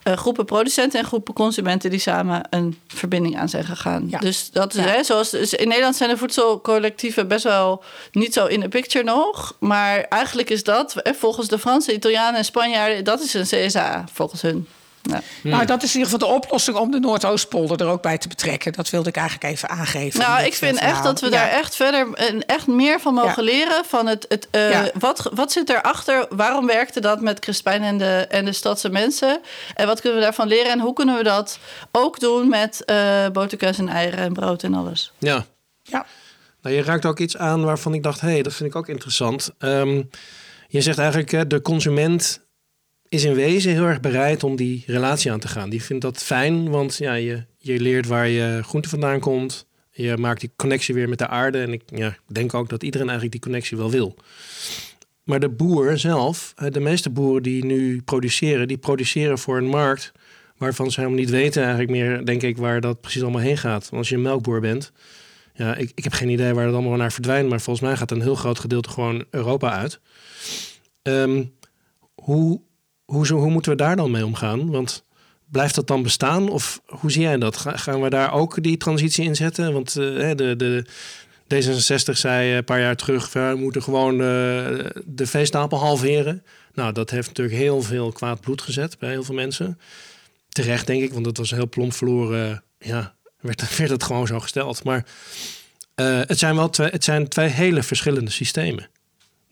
eh, groepen producenten en groepen consumenten die samen een verbinding aan zijn gegaan. Ja. Dus dat is Ja. hè, zoals dus in Nederland zijn de voedselcollectieven best wel niet zo in de picture nog, maar eigenlijk is dat eh, volgens de Fransen, Italianen en Spanjaarden, dat is een CSA volgens hun. Ja. Nou, dat is in ieder geval de oplossing om de Noordoostpolder er ook bij te betrekken. Dat wilde ik eigenlijk even aangeven. Nou, ik vind eh, echt dat we Ja. daar echt verder en echt meer van mogen Ja. leren. Van het, het, eh, Ja. wat, wat zit erachter? Waarom werkte dat met Crispijn en de, en de stadse mensen? En wat kunnen we daarvan leren? En hoe kunnen we dat ook doen met eh boterkaas en eieren en brood en alles? Ja. Ja. Nou, je raakt ook iets aan waarvan ik dacht, hé, hey, dat vind ik ook interessant. Ehm, je zegt eigenlijk, hè, de consument is in wezen heel erg bereid om die relatie aan te gaan. Die vindt dat fijn, want ja, je, je leert waar je groente vandaan komt. Je maakt die connectie weer met de aarde. En ik ja, denk ook dat iedereen eigenlijk die connectie wel wil. Maar de boer zelf, de meeste boeren die nu produceren, die produceren voor een markt waarvan ze helemaal niet weten eigenlijk meer, denk ik, waar dat precies allemaal heen gaat. Want als je een melkboer bent, ja, ik, ik heb geen idee waar het allemaal naar verdwijnt, maar volgens mij gaat een heel groot gedeelte gewoon Europa uit. Ehm, hoe, hoe, hoe moeten we daar dan mee omgaan? Want blijft dat dan bestaan? Of hoe zie jij dat? Gaan we daar ook die transitie in zetten? Want uh, de, de, D66 zei een paar jaar terug: we moeten gewoon uh, de veestapel halveren. Nou, dat heeft natuurlijk heel veel kwaad bloed gezet bij heel veel mensen. Terecht, denk ik, want dat was heel plomp verloren. Ja, werd, [laughs] werd het gewoon zo gesteld. Maar uh, het zijn wel twee, het zijn twee hele verschillende systemen.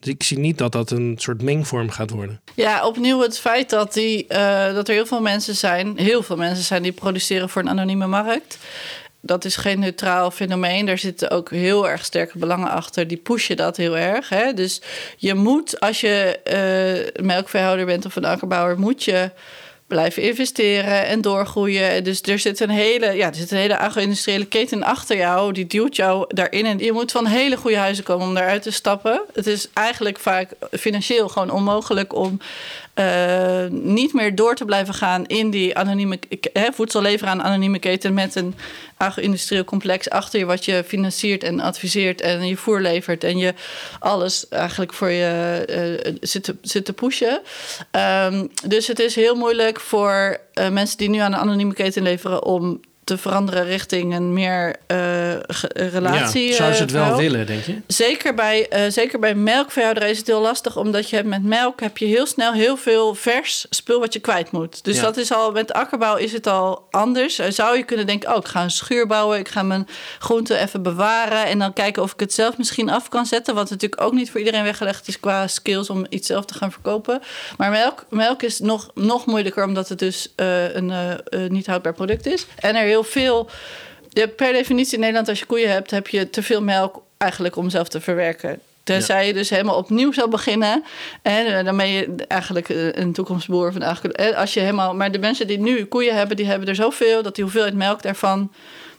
Dus ik zie niet dat dat een soort mengvorm gaat worden. Ja, opnieuw het feit dat, die, uh, dat er heel veel mensen zijn, heel veel mensen zijn die produceren voor een anonieme markt. Dat is geen neutraal fenomeen. Daar zitten ook heel erg sterke belangen achter. Die pushen dat heel erg. Hè? Dus je moet, als je uh, melkveehouder bent of een akkerbouwer, moet je blijven investeren en doorgroeien. Dus er zit een hele, ja, er zit een hele agro-industriële keten achter jou. Die duwt jou daarin. En je moet van hele goede huizen komen om daaruit te stappen. Het is eigenlijk vaak financieel gewoon onmogelijk om uh, niet meer door te blijven gaan in die anonieme hè, voedsel leveren aan anonieme keten met een agro-industrieel complex achter je wat je financiert en adviseert en je voer levert en je alles eigenlijk voor je uh, zit, te, zit te pushen. Um, dus het is heel moeilijk voor uh, mensen die nu aan een anonieme keten leveren om te veranderen richting een meer uh, relatie. Ja, zou ze het wel uh, willen, denk je? Zeker bij, uh, zeker bij melkveehouderij is het heel lastig, omdat je met melk heb je heel snel heel veel vers spul wat je kwijt moet. Dus ja. dat is al met akkerbouw is het al anders. Zou je kunnen denken, oh, ik ga een schuur bouwen, ik ga mijn groenten even bewaren en dan kijken of ik het zelf misschien af kan zetten, wat natuurlijk ook niet voor iedereen weggelegd is qua skills om iets zelf te gaan verkopen. Maar melk, melk is nog, nog moeilijker, omdat het dus een niet houdbaar product is. En er heel veel. Ja, per definitie in Nederland, als je koeien hebt, heb je te veel melk eigenlijk om zelf te verwerken. Tenzij ja. je dus helemaal opnieuw zou beginnen. En dan ben je eigenlijk een toekomstboer. Van eigenlijk, als je helemaal, maar de mensen die nu koeien hebben, die hebben er zoveel dat die hoeveelheid melk daarvan.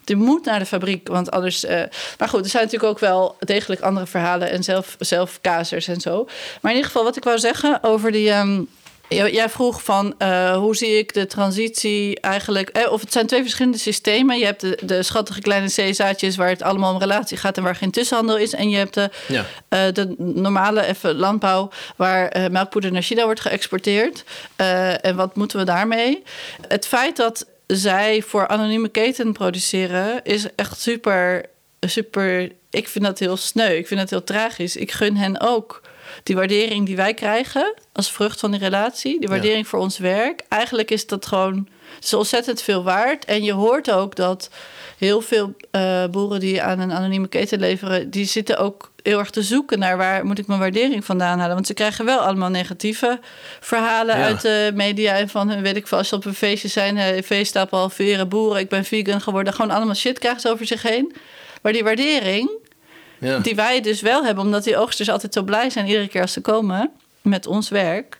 Die moet naar de fabriek, want anders. Uh, maar goed, er zijn natuurlijk ook wel degelijk andere verhalen en zelf, zelf kazers en zo. Maar in ieder geval, wat ik wou zeggen over die. Um, Jij vroeg van uh, hoe zie ik de transitie eigenlijk. Eh, of het zijn twee verschillende systemen. Je hebt de, de schattige kleine zeezaadjes waar het allemaal om relatie gaat en waar geen tussenhandel is. En je hebt de, ja. uh, de normale even landbouw waar melkpoeder naar China wordt geëxporteerd. en wat moeten we daarmee? Het feit dat zij voor anonieme keten produceren is echt super, super. Ik vind dat heel sneu. Ik vind dat heel tragisch. Ik gun hen ook die waardering die wij krijgen als vrucht van die relatie, die waardering ja. voor ons werk, eigenlijk is dat gewoon is ontzettend veel waard. En je hoort ook dat heel veel uh, boeren die aan een anonieme keten leveren, die zitten ook heel erg te zoeken naar waar moet ik mijn waardering vandaan halen. Want ze krijgen wel allemaal negatieve verhalen ja. uit de media en van hun, weet ik veel, als ze op een feestje zijn, uh, feeststapel halveren, boeren, ik ben vegan geworden, gewoon allemaal shit krijgen ze over zich heen. Maar die waardering, ja. Die wij dus wel hebben, omdat die oogsters altijd zo blij zijn iedere keer als ze komen met ons werk.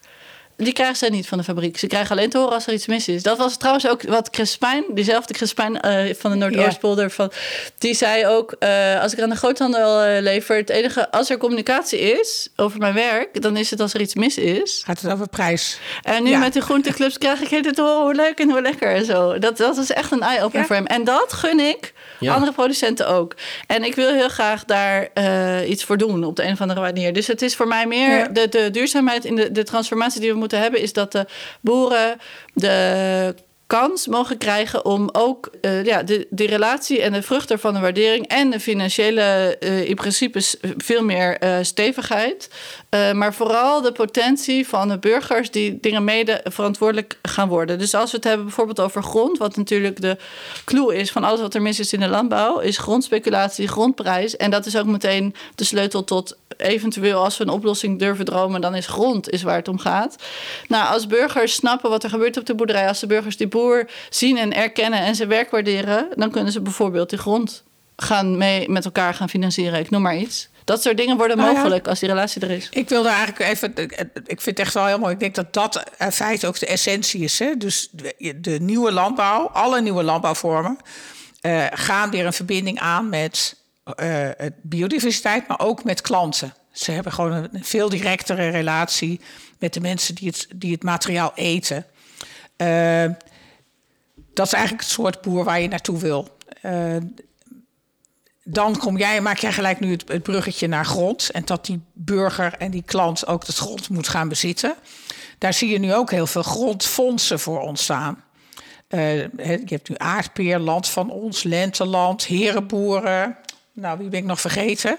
Die krijgen ze niet van de fabriek. Ze krijgen alleen te horen als er iets mis is. Dat was trouwens ook wat Crespijn, diezelfde Crespijn uh, van de Noordoostpolder, van, die zei ook: uh, als ik aan de groothandel uh, lever, het enige, als er communicatie is over mijn werk, dan is het als er iets mis is. Gaat het over prijs? En nu ja. met de groenteclubs krijg ik het te horen hoe leuk en hoe lekker en zo. Dat, dat is echt een eye-opener ja. voor hem. En dat gun ik ja. andere producenten ook. En ik wil heel graag daar iets voor doen op de een of andere manier. Dus het is voor mij meer de, de duurzaamheid in de, de transformatie die we moeten hebben, is dat de boeren de kans mogen krijgen om ook uh, ja, de, die relatie en de vruchten van de waardering en de financiële, uh, in principe veel meer uh, stevigheid. Maar vooral de potentie van de burgers die dingen mede verantwoordelijk gaan worden. Dus als we het hebben bijvoorbeeld over grond, wat natuurlijk de clue is van alles wat er mis is in de landbouw, is grondspeculatie, grondprijs. En dat is ook meteen de sleutel tot eventueel als we een oplossing durven dromen, dan is grond is waar het om gaat. Nou, als burgers snappen wat er gebeurt op de boerderij, als de burgers die boer zien en erkennen en zijn werk waarderen, dan kunnen ze bijvoorbeeld die grond gaan mee met elkaar gaan financieren. Ik noem maar iets. Dat soort dingen worden Nou ja. mogelijk als die relatie er is. Ik wilde eigenlijk even. Ik vind het echt wel heel mooi. Ik denk dat dat in feite ook de essentie is. Hè? Dus de, de nieuwe landbouw, alle nieuwe landbouwvormen. eh, gaan weer een verbinding aan met uh, biodiversiteit, maar ook met klanten. Ze hebben gewoon een veel directere relatie met de mensen die het, die het materiaal eten. Uh, dat is eigenlijk het soort boer waar je naartoe wil. Uh, dan kom jij, maak jij gelijk nu het, bruggetje naar grond. En dat die burger en die klant ook het grond moet gaan bezitten. Daar zie je nu ook heel veel grondfondsen voor ontstaan. Uh, je hebt nu aardpeer, land van ons, lenteland, herenboeren. Nou, wie ben ik nog vergeten?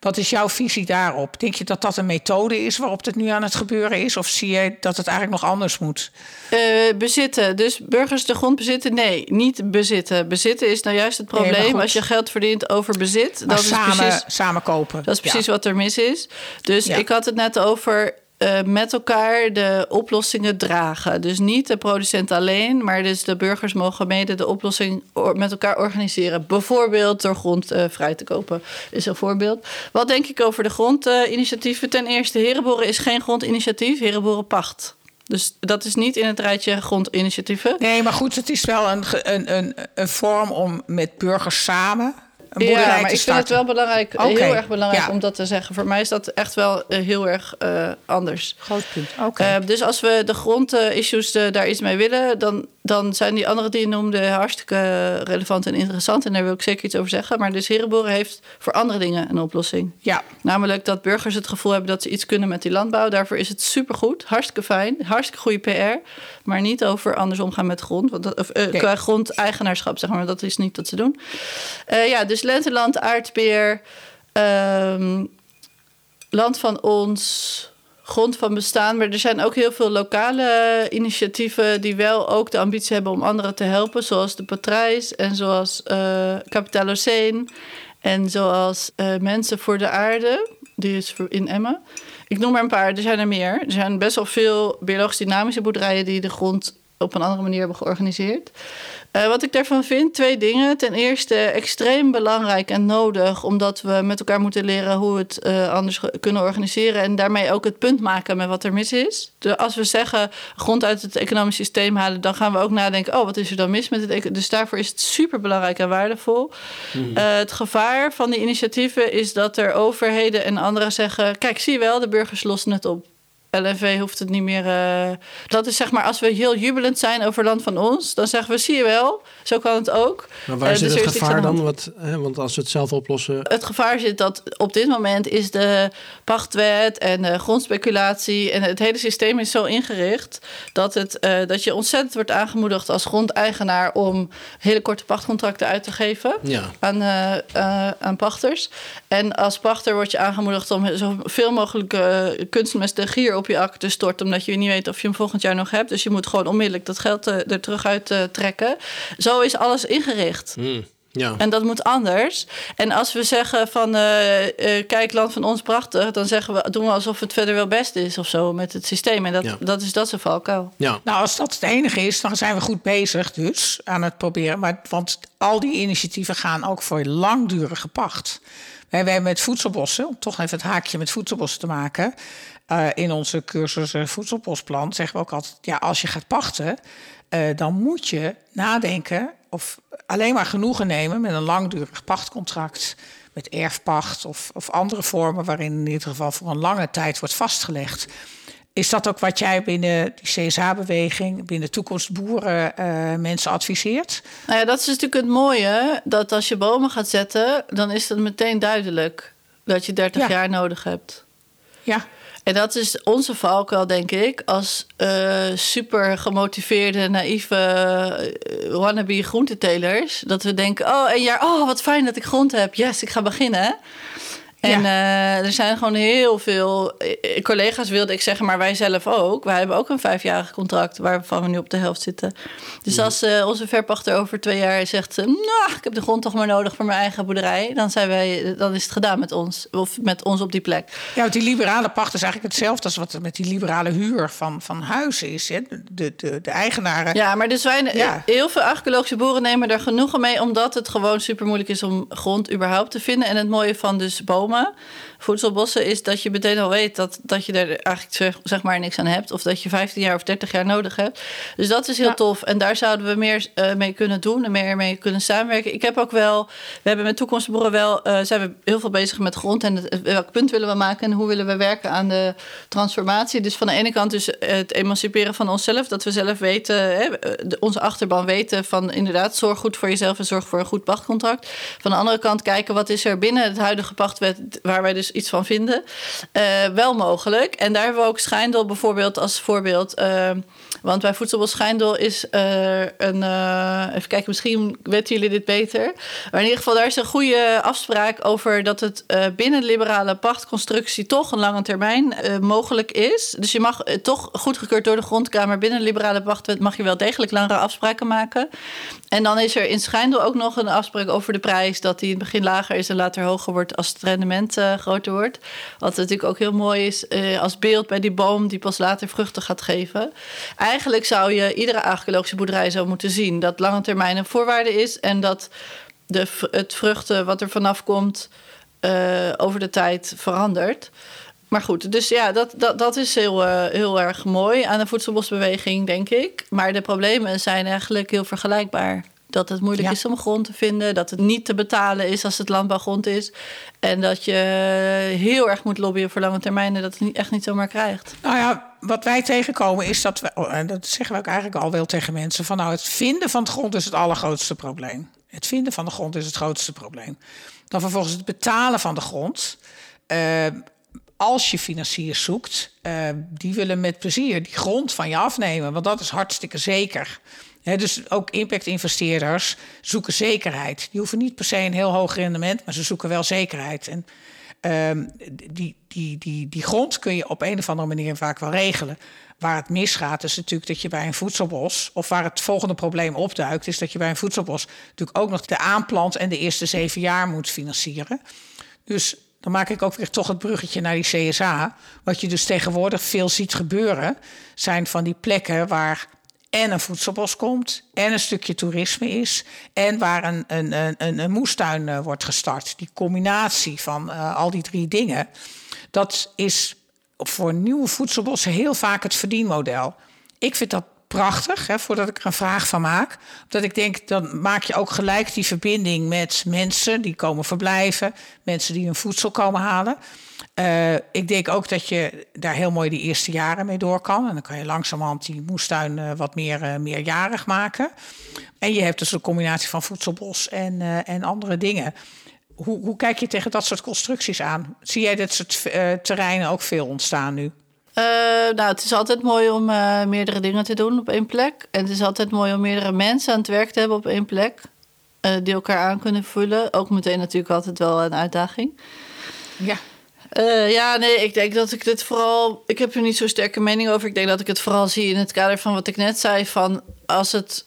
Wat is jouw visie daarop? Denk je dat dat een methode is waarop het nu aan het gebeuren is? Of zie je dat het eigenlijk nog anders moet? Uh, bezitten. Dus burgers de grond bezitten? Nee, niet bezitten. Bezitten is nou juist het probleem. Als je geld verdient over bezit, dan is samen, precies, samen kopen. Dat is precies wat er mis is. Dus ja. ik had het net over uh, met elkaar de oplossingen dragen. Dus niet de producent alleen, maar dus de burgers mogen mede de oplossing met elkaar organiseren. Bijvoorbeeld door grond uh, vrij te kopen, is een voorbeeld. Wat denk ik over de grondinitiatieven? Ten eerste, Herenboren is geen grondinitiatief, Herenboren pacht. Dus dat is niet in het rijtje grondinitiatieven. Nee, maar goed, het is wel een, een, een, een vorm om met burgers samen ja, maar ik vind het wel belangrijk, okay. heel erg belangrijk ja. om dat te zeggen. Voor mij is dat echt wel uh, heel erg uh, anders. Groot punt. Okay. Uh, dus als we de grondissues daar iets mee willen, dan dan zijn die andere die je noemde hartstikke relevant en interessant. En daar wil ik zeker iets over zeggen. Maar dus Herenboeren heeft voor andere dingen een oplossing. Ja. Namelijk dat burgers het gevoel hebben dat ze iets kunnen met die landbouw. Daarvoor is het supergoed. Hartstikke fijn. Hartstikke goede PR. Maar niet over anders omgaan met grond. Want dat, of, uh, nee. Qua grondeigenaarschap, zeg maar. Dat is niet wat ze doen. Uh, ja, dus Lenteland, aardbeer... Um, land van ons grond van bestaan. Maar er zijn ook heel veel lokale initiatieven die wel ook de ambitie hebben om anderen te helpen. Zoals de Patrijs en zoals uh, Capitaloceen. En zoals uh, Mensen voor de Aarde. Die is in Emmen. Ik noem maar een paar, er zijn er meer. Er zijn best wel veel biologisch dynamische boerderijen die de grond op een andere manier hebben georganiseerd. Uh, wat ik daarvan vind, twee dingen. Ten eerste extreem belangrijk en nodig, omdat we met elkaar moeten leren hoe we het uh, anders kunnen organiseren. En daarmee ook het punt maken met wat er mis is. Dus als we zeggen grond uit het economisch systeem halen, dan gaan we ook nadenken: oh, wat is er dan mis met het Dus daarvoor is het super belangrijk en waardevol. Mm. Uh, het gevaar van die initiatieven is dat er overheden en anderen zeggen: kijk, zie je wel, de burgers lossen het op. LNV hoeft het niet meer. Uh, dat is zeg maar, als we heel jubelend zijn over land van ons, dan zeggen we: zie je wel, zo kan het ook. Maar waar uh, zit dus het gevaar dan? Wat, hè, want als we het zelf oplossen. Het gevaar zit dat op dit moment is de pachtwet en de grondspeculatie en het hele systeem is zo ingericht dat, het, uh, dat je ontzettend wordt aangemoedigd als grondeigenaar om hele korte pachtcontracten uit te geven ja. aan, aan pachters. En als pachter word je aangemoedigd om zoveel mogelijk kunstmest gier op je akte stort, omdat je niet weet of je hem volgend jaar nog hebt. Dus je moet gewoon onmiddellijk dat geld er, er terug uit trekken. Zo is alles ingericht. Mm. Ja. En dat moet anders. En als we zeggen van uh, uh, kijk, land van ons prachtig, dan zeggen we, doen we alsof het verder wel best is of zo met het systeem. En dat, ja. dat is dat zijn valkuil. Ja. Nou, als dat het enige is, dan zijn we goed bezig, dus aan het proberen. Maar want al die initiatieven gaan ook voor langdurige pacht. Wij, wij met voedselbossen, om toch even het haakje met voedselbossen te maken. Uh, in onze cursus uh, voedselbosplan zeggen we ook altijd: ja, als je gaat pachten, uh, dan moet je nadenken of alleen maar genoegen nemen met een langdurig pachtcontract, met erfpacht of, of andere vormen waarin in ieder geval voor een lange tijd wordt vastgelegd. Is dat ook wat jij binnen die CSA-beweging, binnen toekomstboeren, uh, mensen adviseert? Nou ja, dat is natuurlijk het mooie, dat als je bomen gaat zetten, dan is het meteen duidelijk dat je 30 ja. jaar nodig hebt. Ja. En dat is onze valkuil, denk ik, als uh, super gemotiveerde, naïeve uh, wannabe groentetelers. Dat we denken, oh, een jaar, oh, wat fijn dat ik grond heb. Yes, ik ga beginnen. En ja. uh, er zijn gewoon heel veel collega's, wilde ik zeggen, maar wij zelf ook. Wij hebben ook een vijfjarig contract waarvan we nu op de helft zitten. Dus ja. als uh, onze verpachter over twee jaar zegt: Nou, ik heb de grond toch maar nodig voor mijn eigen boerderij, dan, zijn wij, dan is het gedaan met ons. Of met ons op die plek. Ja, want die liberale pacht is eigenlijk hetzelfde als wat met die liberale huur van, van huizen is. Hè? De, de, de eigenaren. Ja, maar dus wij, ja. heel veel archeologische boeren nemen er genoegen mee, omdat het gewoon super moeilijk is om grond überhaupt te vinden. En het mooie van dus bomen voorkomen. Voedselbossen is dat je meteen al weet dat, dat je er eigenlijk zeg, zeg maar niks aan hebt. Of dat je 15 jaar of 30 jaar nodig hebt. Dus dat is heel Ja. tof. En daar zouden we meer eh, mee kunnen doen en meer mee kunnen samenwerken. Ik heb ook wel, we hebben met toekomstboeren wel, eh, zijn we heel veel bezig met grond. En het, welk punt willen we maken en hoe willen we werken aan de transformatie. Dus van de ene kant dus het emanciperen van onszelf. Dat we zelf weten, hè, onze achterban weten van inderdaad, zorg goed voor jezelf en zorg voor een goed pachtcontract. Van de andere kant kijken wat is er binnen het huidige pachtwet waar wij dus iets van vinden. Eh, wel mogelijk. En daar hebben we ook Schijndel bijvoorbeeld als voorbeeld. Eh, want bij Voedselbos Schijndel is er een. eh, even kijken, misschien weten jullie dit beter. Maar in ieder geval, daar is een goede afspraak over dat het eh, binnen liberale pachtconstructie toch een lange termijn eh, mogelijk is. Dus je mag eh, toch goedgekeurd door de grondkamer binnen liberale pachtwet mag je wel degelijk langere afspraken maken. En dan is er in Schijndel ook nog een afspraak over de prijs, dat die in het begin lager is en later hoger wordt als het rendement eh, groter wordt. Wat natuurlijk ook heel mooi is eh, als beeld bij die boom die pas later vruchten gaat geven. Eigenlijk zou je iedere archeologische boerderij zo moeten zien dat lange termijn een voorwaarde is en dat de, het vruchten wat er vanaf komt eh, over de tijd verandert. Maar goed, dus ja, dat, dat, dat is heel, eh, heel erg mooi aan de voedselbosbeweging, denk ik. Maar de problemen zijn eigenlijk heel vergelijkbaar. Dat het moeilijk Ja. is om grond te vinden, dat het niet te betalen is als het landbouwgrond is. En dat je heel erg moet lobbyen voor lange termijn en dat het niet, echt niet zomaar krijgt. Nou ja, wat wij tegenkomen is dat we, oh, en dat zeggen we ook eigenlijk al wel tegen mensen, van nou het vinden van het grond is het allergrootste probleem. Het vinden van de grond is het grootste probleem. Dan vervolgens het betalen van de grond. Eh, als je financiers zoekt, eh, die willen met plezier die grond van je afnemen, want dat is hartstikke zeker. Dus ook impact-investeerders zoeken zekerheid. Die hoeven niet per se een heel hoog rendement, maar ze zoeken wel zekerheid. En Ehm, die, die, die, die grond kun je op een of andere manier vaak wel regelen. Waar het misgaat is natuurlijk dat je bij een voedselbos... of waar het volgende probleem opduikt... is dat je bij een voedselbos natuurlijk ook nog de aanplant... en de eerste zeven jaar moet financieren. Dus dan maak ik ook weer toch het bruggetje naar die CSA. Wat je dus tegenwoordig veel ziet gebeuren... zijn van die plekken waar en een voedselbos komt... en een stukje toerisme is... en waar een, een, een, een, moestuin eh, wordt gestart. Die combinatie van eh, al die drie dingen... dat is voor nieuwe voedselbossen heel vaak het verdienmodel. Ik vind dat prachtig, hè, voordat ik er een vraag van maak. Omdat ik denk, dan maak je ook gelijk die verbinding met mensen die komen verblijven, mensen die hun voedsel komen halen. Eh, ik denk ook dat je daar heel mooi die eerste jaren mee door kan. En dan kan je langzamerhand die moestuin eh, wat meer uh, meerjarig maken. En je hebt dus een combinatie van voedselbos en, en andere dingen. Hoe, hoe, kijk je tegen dat soort constructies aan? Zie jij dit soort terreinen ook veel ontstaan nu? Uh, nou, het is altijd mooi om uh, meerdere dingen te doen op één plek. En het is altijd mooi om meerdere mensen aan het werk te hebben op één plek. Uh, die elkaar aan kunnen vullen. Ook meteen natuurlijk altijd wel een uitdaging. Ja. Ja, nee, ik denk dat ik dit vooral. Ik heb er niet zo'n sterke mening over. Ik denk dat ik het vooral zie in het kader van wat ik net zei: van als, het,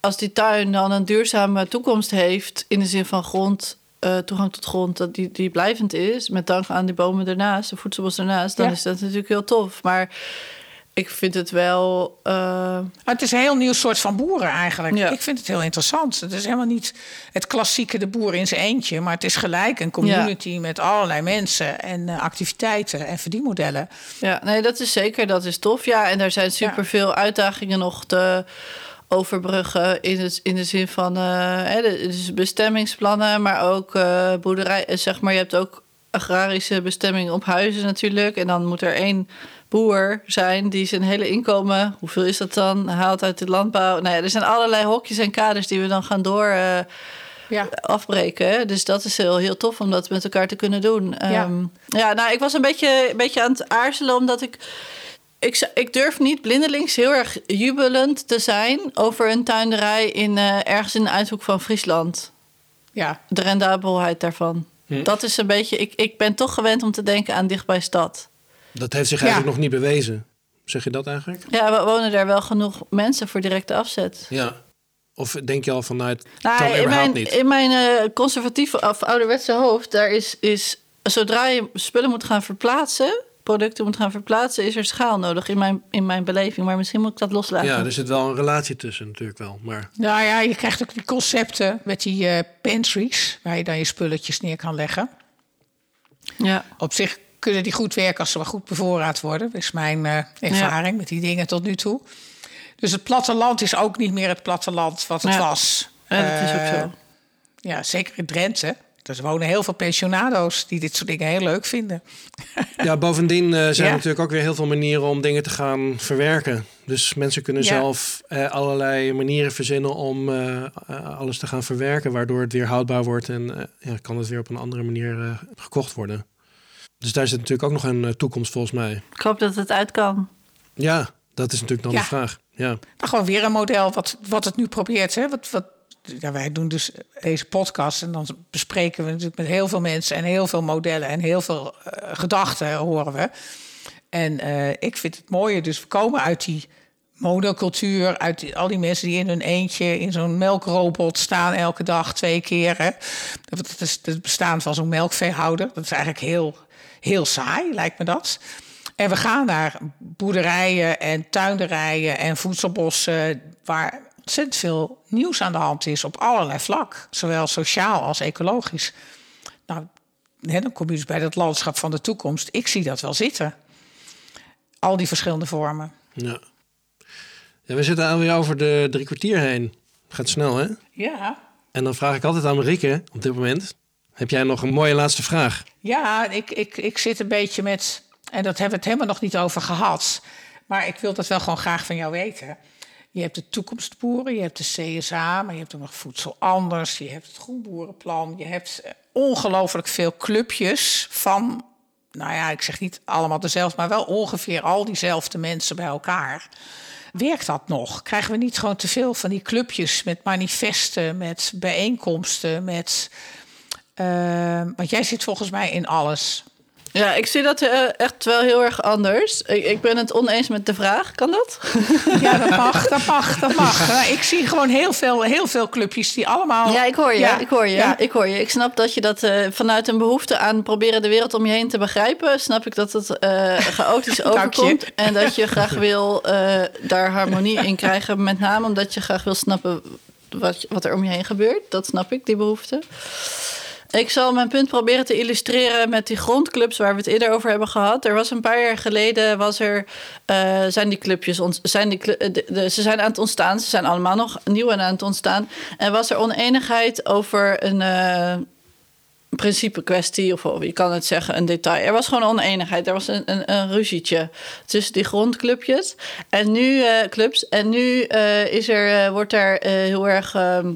als die tuin dan een duurzame toekomst heeft, in de zin van grond, uh, toegang tot grond, dat die, die blijvend is, met dank aan die bomen ernaast, de voedselbos ernaast, dan Ja. is dat natuurlijk heel tof. Maar ik vind het wel. uh, Maar het is een heel nieuw soort van boeren eigenlijk. Ja. Ik vind het heel interessant. Het is helemaal niet het klassieke de boer in zijn eentje, maar het is gelijk een community met allerlei mensen en uh, activiteiten en verdienmodellen. Ja, nee, dat is zeker. Dat is tof. Ja, en daar zijn superveel uitdagingen nog te overbruggen in, het, in de zin van uh, hè, dus bestemmingsplannen, maar ook uh, boerderij. Zeg maar, je hebt ook agrarische bestemming op huizen natuurlijk. En dan moet er één boer zijn die zijn hele inkomen, hoeveel is dat dan, haalt uit de landbouw. Nou ja, er zijn allerlei hokjes en kaders die we dan gaan door. Uh, ja. afbreken. Dus dat is heel, heel tof om dat met elkaar te kunnen doen. Ja, um, ja nou, ik was een beetje, een beetje aan het aarzelen, omdat ik, ik. Ik durf niet blindelings heel erg jubelend te zijn over een tuinderij in uh, ergens in de uithoek van Friesland. Ja. De rendabelheid daarvan. Hm. Dat is een beetje. Ik, ik ben toch gewend om te denken aan dichtbij stad. Dat heeft zich eigenlijk ja. nog niet bewezen. Zeg je dat eigenlijk? Ja, we wonen daar wel genoeg mensen voor directe afzet. Ja. Of denk je al vanuit. Nou, kan in mijn, niet? in mijn uh, conservatieve of ouderwetse hoofd, daar is, is zodra je spullen moet gaan verplaatsen, producten moet gaan verplaatsen, is er schaal nodig in mijn, in mijn beleving. Maar misschien moet ik dat loslaten. Ja, er zit wel een relatie tussen natuurlijk wel. Maar... Nou ja, je krijgt ook die concepten met die uh, pantries, waar je dan je spulletjes neer kan leggen. Ja. Op zich kunnen die goed werken als ze maar goed bevoorraad worden. Dat is mijn uh, ervaring met die dingen tot nu toe. Dus het platteland is ook niet meer het platteland wat het Ja. was. Ja, dat is ook Eh, zo. Ja, zeker in Drenthe. Er wonen heel veel pensionado's die dit soort dingen heel leuk vinden. [laughs] Ja, bovendien eh, zijn er natuurlijk ook weer heel veel manieren om dingen te gaan verwerken. Dus mensen kunnen Ja. zelf eh, allerlei manieren verzinnen om eh, alles te gaan verwerken, waardoor het weer houdbaar wordt en ja, kan het weer op een andere manier eh, gekocht worden. Dus daar zit natuurlijk ook nog een toekomst volgens mij. Ik hoop dat het uit kan. Ja, dat is natuurlijk dan Ja. de vraag. Ja. Nou, gewoon weer een model wat, wat het nu probeert. Hè? Wat, wat, ja, wij doen dus deze podcast en dan bespreken we natuurlijk met heel veel mensen en heel veel modellen en heel veel eh, gedachten horen we. En eh, ik vind het mooie, dus we komen uit die monocultuur, uit al die mensen die in hun eentje in zo'n melkrobot staan elke dag twee keer. Dat is het bestaan van zo'n melkveehouder. Dat is eigenlijk heel, heel saai, lijkt me dat. En we gaan naar boerderijen en tuinderijen en voedselbossen... waar ontzettend veel nieuws aan de hand is op allerlei vlak. Zowel sociaal als ecologisch. Nou, hè, dan kom je dus bij dat landschap van de toekomst. Ik zie dat wel zitten. Al die verschillende vormen. Ja. ja, we zitten alweer over de drie kwartier heen. Gaat snel, hè? Ja, En dan vraag ik altijd aan Marieke op dit moment. Heb jij nog een mooie laatste vraag? Ja, ik, ik, ik zit een beetje met. En dat hebben we het helemaal nog niet over gehad. Maar ik wil dat wel gewoon graag van jou weten. Je hebt de toekomstboeren, je hebt de CSA, maar je hebt ook nog voedsel anders. Je hebt het groenboerenplan. Je hebt eh, ongelooflijk veel clubjes van. Nou ja, ik zeg niet allemaal dezelfde, maar wel ongeveer al diezelfde mensen bij elkaar. Werkt dat nog? Krijgen we niet gewoon te veel van die clubjes met manifesten, met bijeenkomsten, met. eh, want jij zit volgens mij in alles. Ja, ik zie dat eh, echt wel heel erg anders. Ik, ik ben het oneens met de vraag. Kan dat? Ja, dat [laughs] mag, dat mag, dat mag. Ik zie gewoon heel veel, heel veel clubjes die allemaal... Ja, ik hoor je. Ja, ik hoor je. ja. Ik hoor je. Ik snap dat je dat eh, vanuit een behoefte aan proberen de wereld om je heen te begrijpen, snap ik dat het eh, [laughs] chaotisch overkomt en dat je graag wil daar harmonie in krijgen, met name omdat je graag wil snappen wat, wat er om je heen gebeurt. Dat snap ik, die behoefte. Ik zal mijn punt proberen te illustreren met die grondclubs waar we het eerder over hebben gehad. Er was een paar jaar geleden, was er, eh, zijn die clubjes, zijn de, ze zijn aan het ontstaan. Ze zijn allemaal nog nieuw en aan het ontstaan. En was er oneenigheid over een eh, principe kwestie, of je kan het zeggen, een detail. Er was gewoon oneenigheid. Er was een, een, ruzietje tussen die grondclubjes en nu eh, clubs. En nu is er, wordt eh, heel erg. ehm,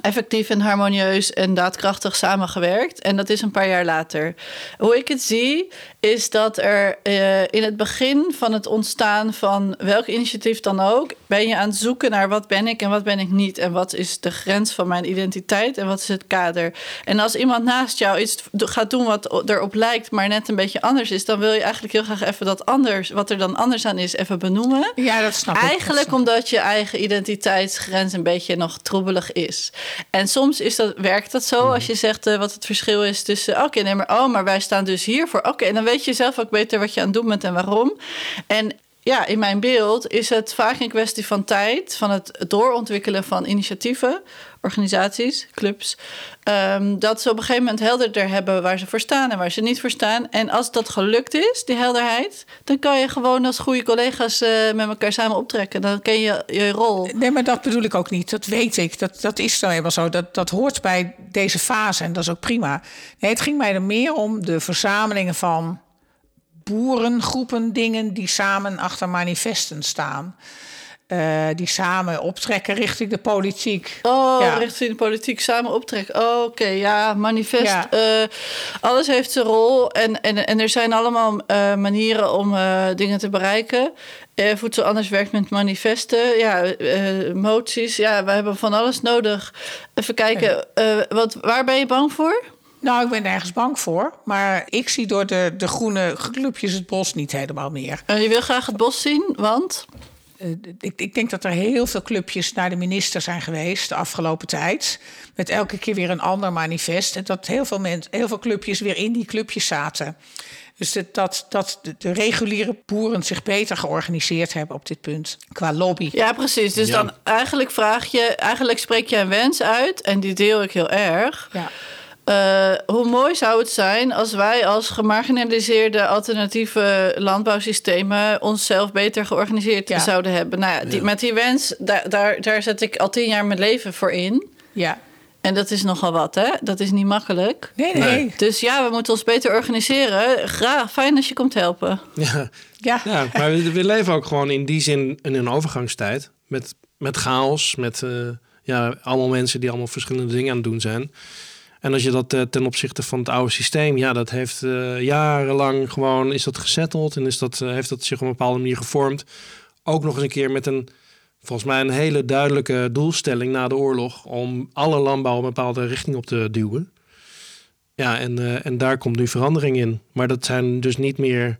effectief en harmonieus en daadkrachtig samengewerkt. En dat is een paar jaar later. Hoe ik het zie, is dat er eh, in het begin van het ontstaan van welk initiatief dan ook, ben je aan het zoeken naar wat ben ik en wat ben ik niet. En wat is de grens van mijn identiteit en wat is het kader. En als iemand naast jou iets gaat doen wat erop lijkt, maar net een beetje anders is, dan wil je eigenlijk heel graag even dat anders, wat er dan anders aan is, even benoemen. Ja, dat snap ik. Eigenlijk omdat je eigen identiteitsgrens een beetje nog troebelig is. En soms is dat, werkt dat zo als je zegt eh, wat het verschil is tussen... oké, nee, maar, oh, maar wij staan dus hiervoor. Oké, en dan weet je zelf ook beter wat je aan het doen bent en waarom. En ja, in mijn beeld is het vaak een kwestie van tijd... van het doorontwikkelen van initiatieven, organisaties, clubs... ehm, dat ze op een gegeven moment helderder hebben waar ze voor staan en waar ze niet voor staan. En als dat gelukt is, die helderheid... dan kan je gewoon als goede collega's eh, met elkaar samen optrekken. Dan ken je je rol. Nee, maar dat bedoel ik ook niet. Dat weet ik. Dat, dat is nou eenmaal zo. Dat, dat hoort bij deze fase en dat is ook prima. Nee, het ging mij er meer om de verzamelingen van boerengroepen, dingen die samen achter manifesten staan. Eh, die samen optrekken richting de politiek. Oh, Ja. richting de politiek samen optrekken. Oh, Oké, ja, manifest. Ja. eh, alles heeft zijn rol. En, en, en er zijn allemaal eh, manieren om dingen te bereiken. Voedsel anders werkt met manifesten. Ja, moties. Ja, we hebben van alles nodig. Even kijken, wat, waar ben je bang voor? Nou, ik ben nergens bang voor. Maar ik zie door de, de groene clubjes het bos niet helemaal meer. Je wil graag het bos zien, want... Eh, ik, ik denk dat er heel veel clubjes naar de minister zijn geweest de afgelopen tijd. Met elke keer weer een ander manifest. En dat heel veel, mensen, heel veel clubjes weer in die clubjes zaten. Dus dat, dat, dat de, de reguliere boeren zich beter georganiseerd hebben op dit punt. Qua lobby. Ja, precies. Dus Ja. dan eigenlijk vraag je... Eigenlijk spreek je een wens uit. En die deel ik heel erg. Ja. Eh, hoe mooi zou het zijn als wij als gemarginaliseerde alternatieve landbouwsystemen onszelf beter georganiseerd Ja. zouden hebben. Nou ja, die, Ja. met die wens, daar, daar, daar zet ik al tien jaar mijn leven voor in. Ja. En dat is nogal wat, hè? Dat is niet makkelijk. Nee, nee. Nee. Dus ja, we moeten ons beter organiseren. Graag, fijn als je komt helpen. Ja, Ja. ja maar we, we leven ook gewoon in die zin in een overgangstijd. Met, met chaos, met eh, ja, allemaal mensen die allemaal verschillende dingen aan het doen zijn. En als je dat eh, ten opzichte van het oude systeem, ja, dat heeft eh, jarenlang gewoon, is dat gezetteld en is dat, eh, heeft dat zich op een bepaalde manier gevormd. Ook nog eens een keer met een, volgens mij een hele duidelijke doelstelling na de oorlog om alle landbouw een bepaalde richting op te duwen. Ja, en, en daar komt nu verandering in. Maar dat zijn dus niet meer.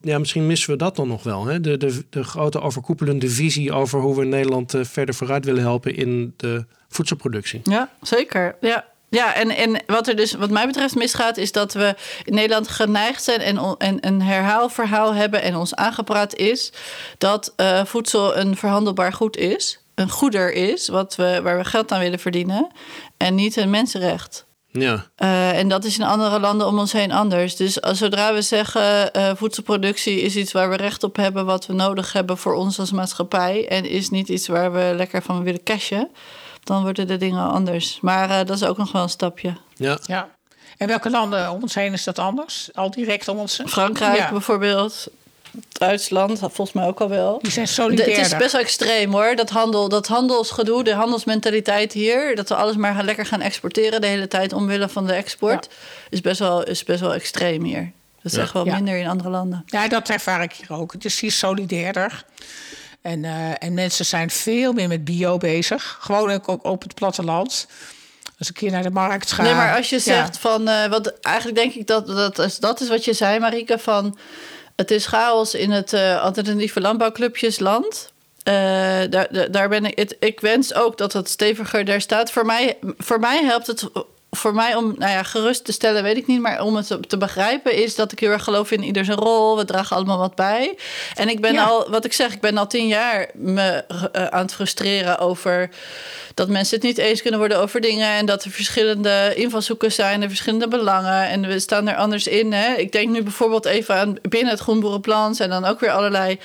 Ja, misschien missen we dat dan nog wel. Hè? De, de, de grote overkoepelende visie over hoe we Nederland eh, verder vooruit willen helpen in de voedselproductie. Ja, zeker. Ja. Ja, en, en wat er dus wat mij betreft misgaat, is dat we in Nederland geneigd zijn en, en een herhaalverhaal hebben en ons aangepraat is dat eh, voedsel een verhandelbaar goed is, een goeder is, wat we, waar we geld aan willen verdienen, en niet een mensenrecht. Ja, Eh, en dat is in andere landen om ons heen anders. Dus als, zodra we zeggen eh, voedselproductie is iets waar we recht op hebben, wat we nodig hebben voor ons als maatschappij, en is niet iets waar we lekker van willen cashen, dan worden de dingen anders. Maar eh, dat is ook nog wel een stapje. ja. Ja. En welke landen om ons heen is dat anders? Al direct om ons Frankrijk Ja. bijvoorbeeld, Duitsland, volgens mij ook al wel. Die zijn De- solidairder. het is best wel extreem hoor, dat, handel, dat handelsgedoe, de handelsmentaliteit hier. Dat we alles maar gaan, lekker gaan exporteren de hele tijd omwille van de export. Is, best wel, is best wel extreem hier. Dat is Ja. echt wel Ja. minder in andere landen. Ja, dat ervaar ik hier ook. Het is hier solidairder. En, eh, en mensen zijn veel meer met bio bezig. Gewoon ook op het platteland. Als ik hier naar de markt ga. Nee, maar als je Ja. zegt van... eh, wat, eigenlijk denk ik dat, dat, is, dat is wat je zei, Marike, van... Het is chaos in het eh, alternatieve landbouwclubjesland. Eh, daar, daar- ben ik, het, ik wens ook dat het steviger daar staat. Voor mij, voor mij helpt het voor mij om nou ja, gerust te stellen, weet ik niet, maar om het te, begrijpen, is dat ik heel erg geloof in ieder zijn rol. We dragen allemaal wat bij. En ik ben Ja. al, wat ik zeg, ik ben al tien jaar me eh, aan het frustreren over dat mensen het niet eens kunnen worden over dingen en dat er verschillende invalshoeken zijn en verschillende belangen en we staan er anders in. Hè? Ik denk nu bijvoorbeeld even aan binnen het Groenboerenplan zijn dan ook weer allerlei.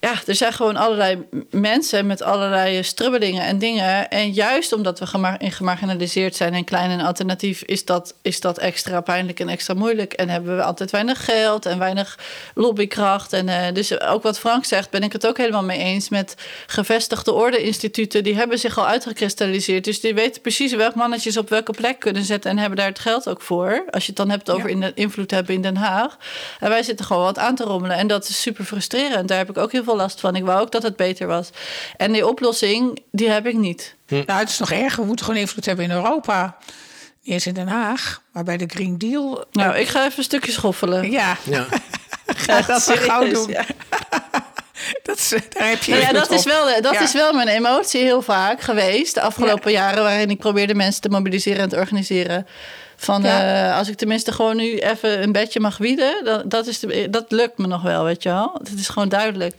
Ja, er zijn gewoon allerlei mensen met allerlei strubbelingen en dingen. En juist omdat we gemar- in gemarginaliseerd zijn en klein en alternatief, is dat, is dat extra pijnlijk en extra moeilijk. En hebben we altijd weinig geld en weinig lobbykracht. En eh, dus ook wat Frank zegt, ben ik het ook helemaal mee eens met gevestigde orde-instituten. Die hebben zich al uitgekristalliseerd. Dus die weten precies welk mannetjes op welke plek kunnen zetten en hebben daar het geld ook voor. Als je het dan hebt over Ja. in de invloed hebben in Den Haag. En wij zitten gewoon wat aan te rommelen. En dat is super frustrerend. Daar heb ik ook heel veel last van. Ik wou ook dat het beter was. En die oplossing, die heb ik niet. Nou, het is nog erger. We moeten gewoon invloed hebben in Europa. Niet eens in Den Haag, maar bij de Green Deal. Nou, ik ga even een stukje schoffelen. Ja, Ja, [laughs] ga dat maar gauw Serieus, doen. ja. [laughs] [laughs] Dat is, daar heb je Nou ja, dat is, wel, dat Ja. is wel mijn emotie heel vaak geweest de afgelopen jaren, waarin ik probeerde mensen te mobiliseren en te organiseren. Van Ja. eh, als ik tenminste gewoon nu even een bedje mag wieden, dat, dat, is de, dat lukt me nog wel, weet je wel. Het is gewoon duidelijk.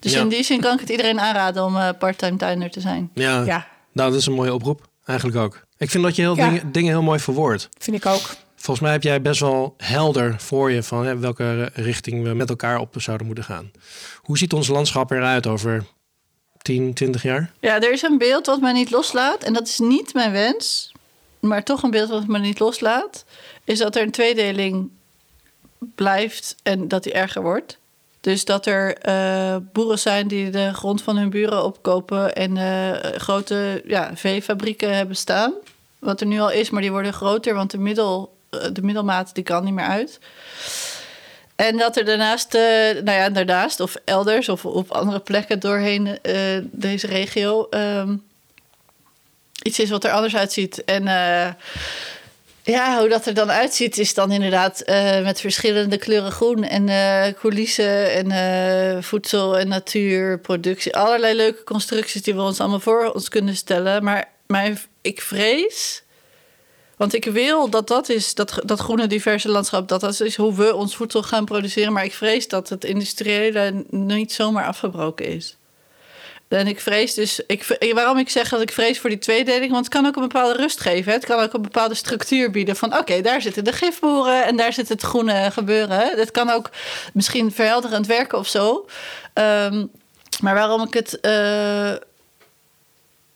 Dus Ja. in die zin kan ik het iedereen aanraden om eh parttime tuiner te zijn. ja. Ja, nou dat is een mooie oproep. Eigenlijk ook. Ik vind dat je heel Ja. dingen, dingen heel mooi verwoordt. vind ik ook. Volgens mij heb jij best wel helder voor je van welke richting we met elkaar op zouden moeten gaan. Hoe ziet ons landschap eruit over 10, 20 jaar? Ja, er is een beeld wat mij niet loslaat. En dat is niet mijn wens. Maar toch een beeld wat me niet loslaat. Is dat er een tweedeling blijft en dat die erger wordt. Dus dat er eh, boeren zijn die de grond van hun buren opkopen en eh, grote ja, veefabrieken hebben staan. Wat er nu al is, maar die worden groter, want de, middel, de middelmaat die kan niet meer uit. En dat er daarnaast, eh, nou ja, daarnaast of elders of op andere plekken doorheen eh, deze regio ehm, iets is wat er anders uitziet. En eh, ja, hoe dat er dan uitziet is dan inderdaad eh, met verschillende kleuren groen en eh coulissen en eh, voedsel en natuur, productie. Allerlei leuke constructies die we ons allemaal voor ons kunnen stellen. Maar mijn, ik vrees want ik wil dat dat is, dat, dat groene diverse landschap, dat dat is hoe we ons voedsel gaan produceren. Maar ik vrees dat het industriële niet zomaar afgebroken is. En ik vrees dus, ik, waarom ik zeg dat ik vrees voor die tweedeling, want het kan ook een bepaalde rust geven. Het kan ook een bepaalde structuur bieden van oké, daar zitten de gifboeren en daar zit het groene gebeuren. Het kan ook misschien verhelderend werken of zo. Ehm, maar waarom ik het, eh,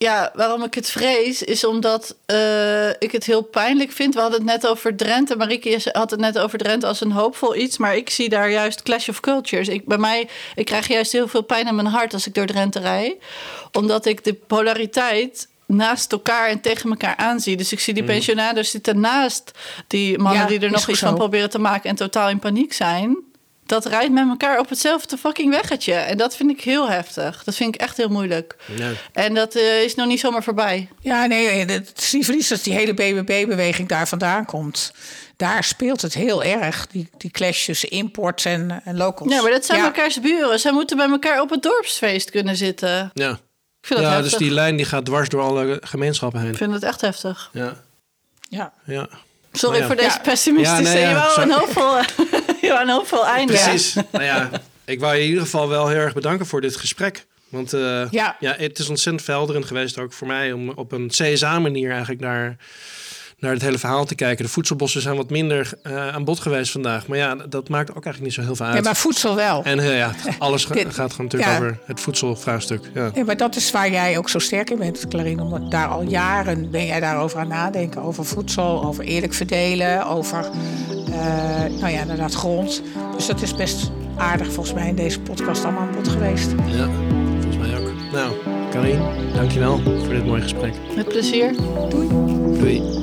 ja, waarom ik het vrees, is omdat eh, ik het heel pijnlijk vind. We hadden het net over Drenthe. Marieke is- had het net over Drenthe als een hoopvol iets. Maar ik zie daar juist clash of cultures. Ik, bij mij, ik krijg juist heel veel pijn in mijn hart als ik door Drenthe rijd. Omdat ik de polariteit naast elkaar en tegen elkaar aanzie. Dus ik zie die pensionados zitten naast die mannen Ja, die er nog iets zo. van proberen te maken... en totaal in paniek zijn. Dat rijdt met elkaar op hetzelfde fucking weggetje. En dat vind ik heel heftig. Dat vind ik echt heel moeilijk. Ja. En dat eh, is nog niet zomaar voorbij. Ja, nee, het is niet voor niets dat die hele BBB-beweging daar vandaan komt. Daar speelt het heel erg, die, die clash tussen import en, en locals. Ja, maar dat zijn Ja. elkaars buren. Zij moeten bij elkaar op het dorpsfeest kunnen zitten. Ja, Ik vind dat ja dus die lijn die gaat dwars door alle gemeenschappen heen. Ik vind het echt heftig. Ja, Ja. ja. Sorry Nou ja. voor deze Ja. pessimistische. Ja, nee, ja, je wou een hoopvol, [laughs] je wou een hoopvol einde. Precies. Nou ja, ik wou je in ieder geval wel heel erg bedanken voor dit gesprek. Want eh, Ja. ja. het is ontzettend verhelderend geweest ook voor mij om op een CSA-manier eigenlijk naar, naar het hele verhaal te kijken. De voedselbossen zijn wat minder eh, aan bod geweest vandaag. Maar ja, dat maakt ook eigenlijk niet zo heel veel uit. Ja, maar voedsel wel. En eh, ja, [laughs] alles Dit- gaat gewoon natuurlijk ja. over het voedselvraagstuk. Ja. Ja, maar dat is waar jij ook zo sterk in bent, Clarine. Omdat daar al jaren ben jij daarover aan nadenken. Over voedsel, over eerlijk verdelen, over eh, nou ja, inderdaad grond. Dus dat is best aardig volgens mij in deze podcast allemaal aan bod geweest. ja, volgens mij ook. Nou, Karin, dankjewel voor dit mooie gesprek. Met plezier. Doei.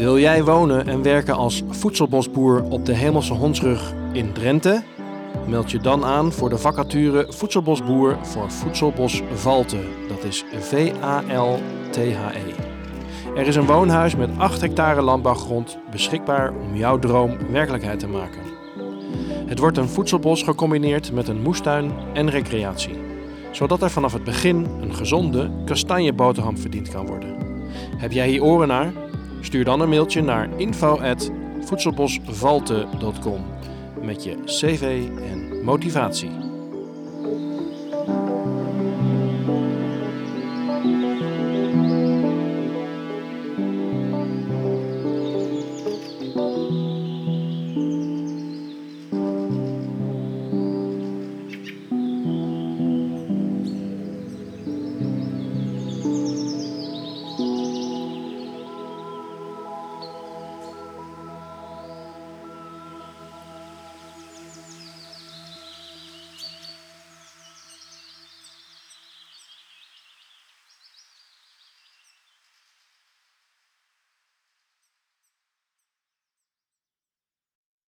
Wil jij wonen en werken als voedselbosboer op de Hemelse Hondsrug in Drenthe? Meld je dan aan voor de vacature Voedselbosboer voor Voedselbos Valte. Dat is V-A-L-T-H-E. Er is een woonhuis met 8 hectare landbouwgrond beschikbaar om jouw droom werkelijkheid te maken. Het wordt een voedselbos gecombineerd met een moestuin en recreatie. Zodat er vanaf het begin een gezonde kastanjeboterham verdiend kan worden. Heb jij hier oren naar? Stuur dan een mailtje naar info@voedselbosvalte.com met je cv en motivatie.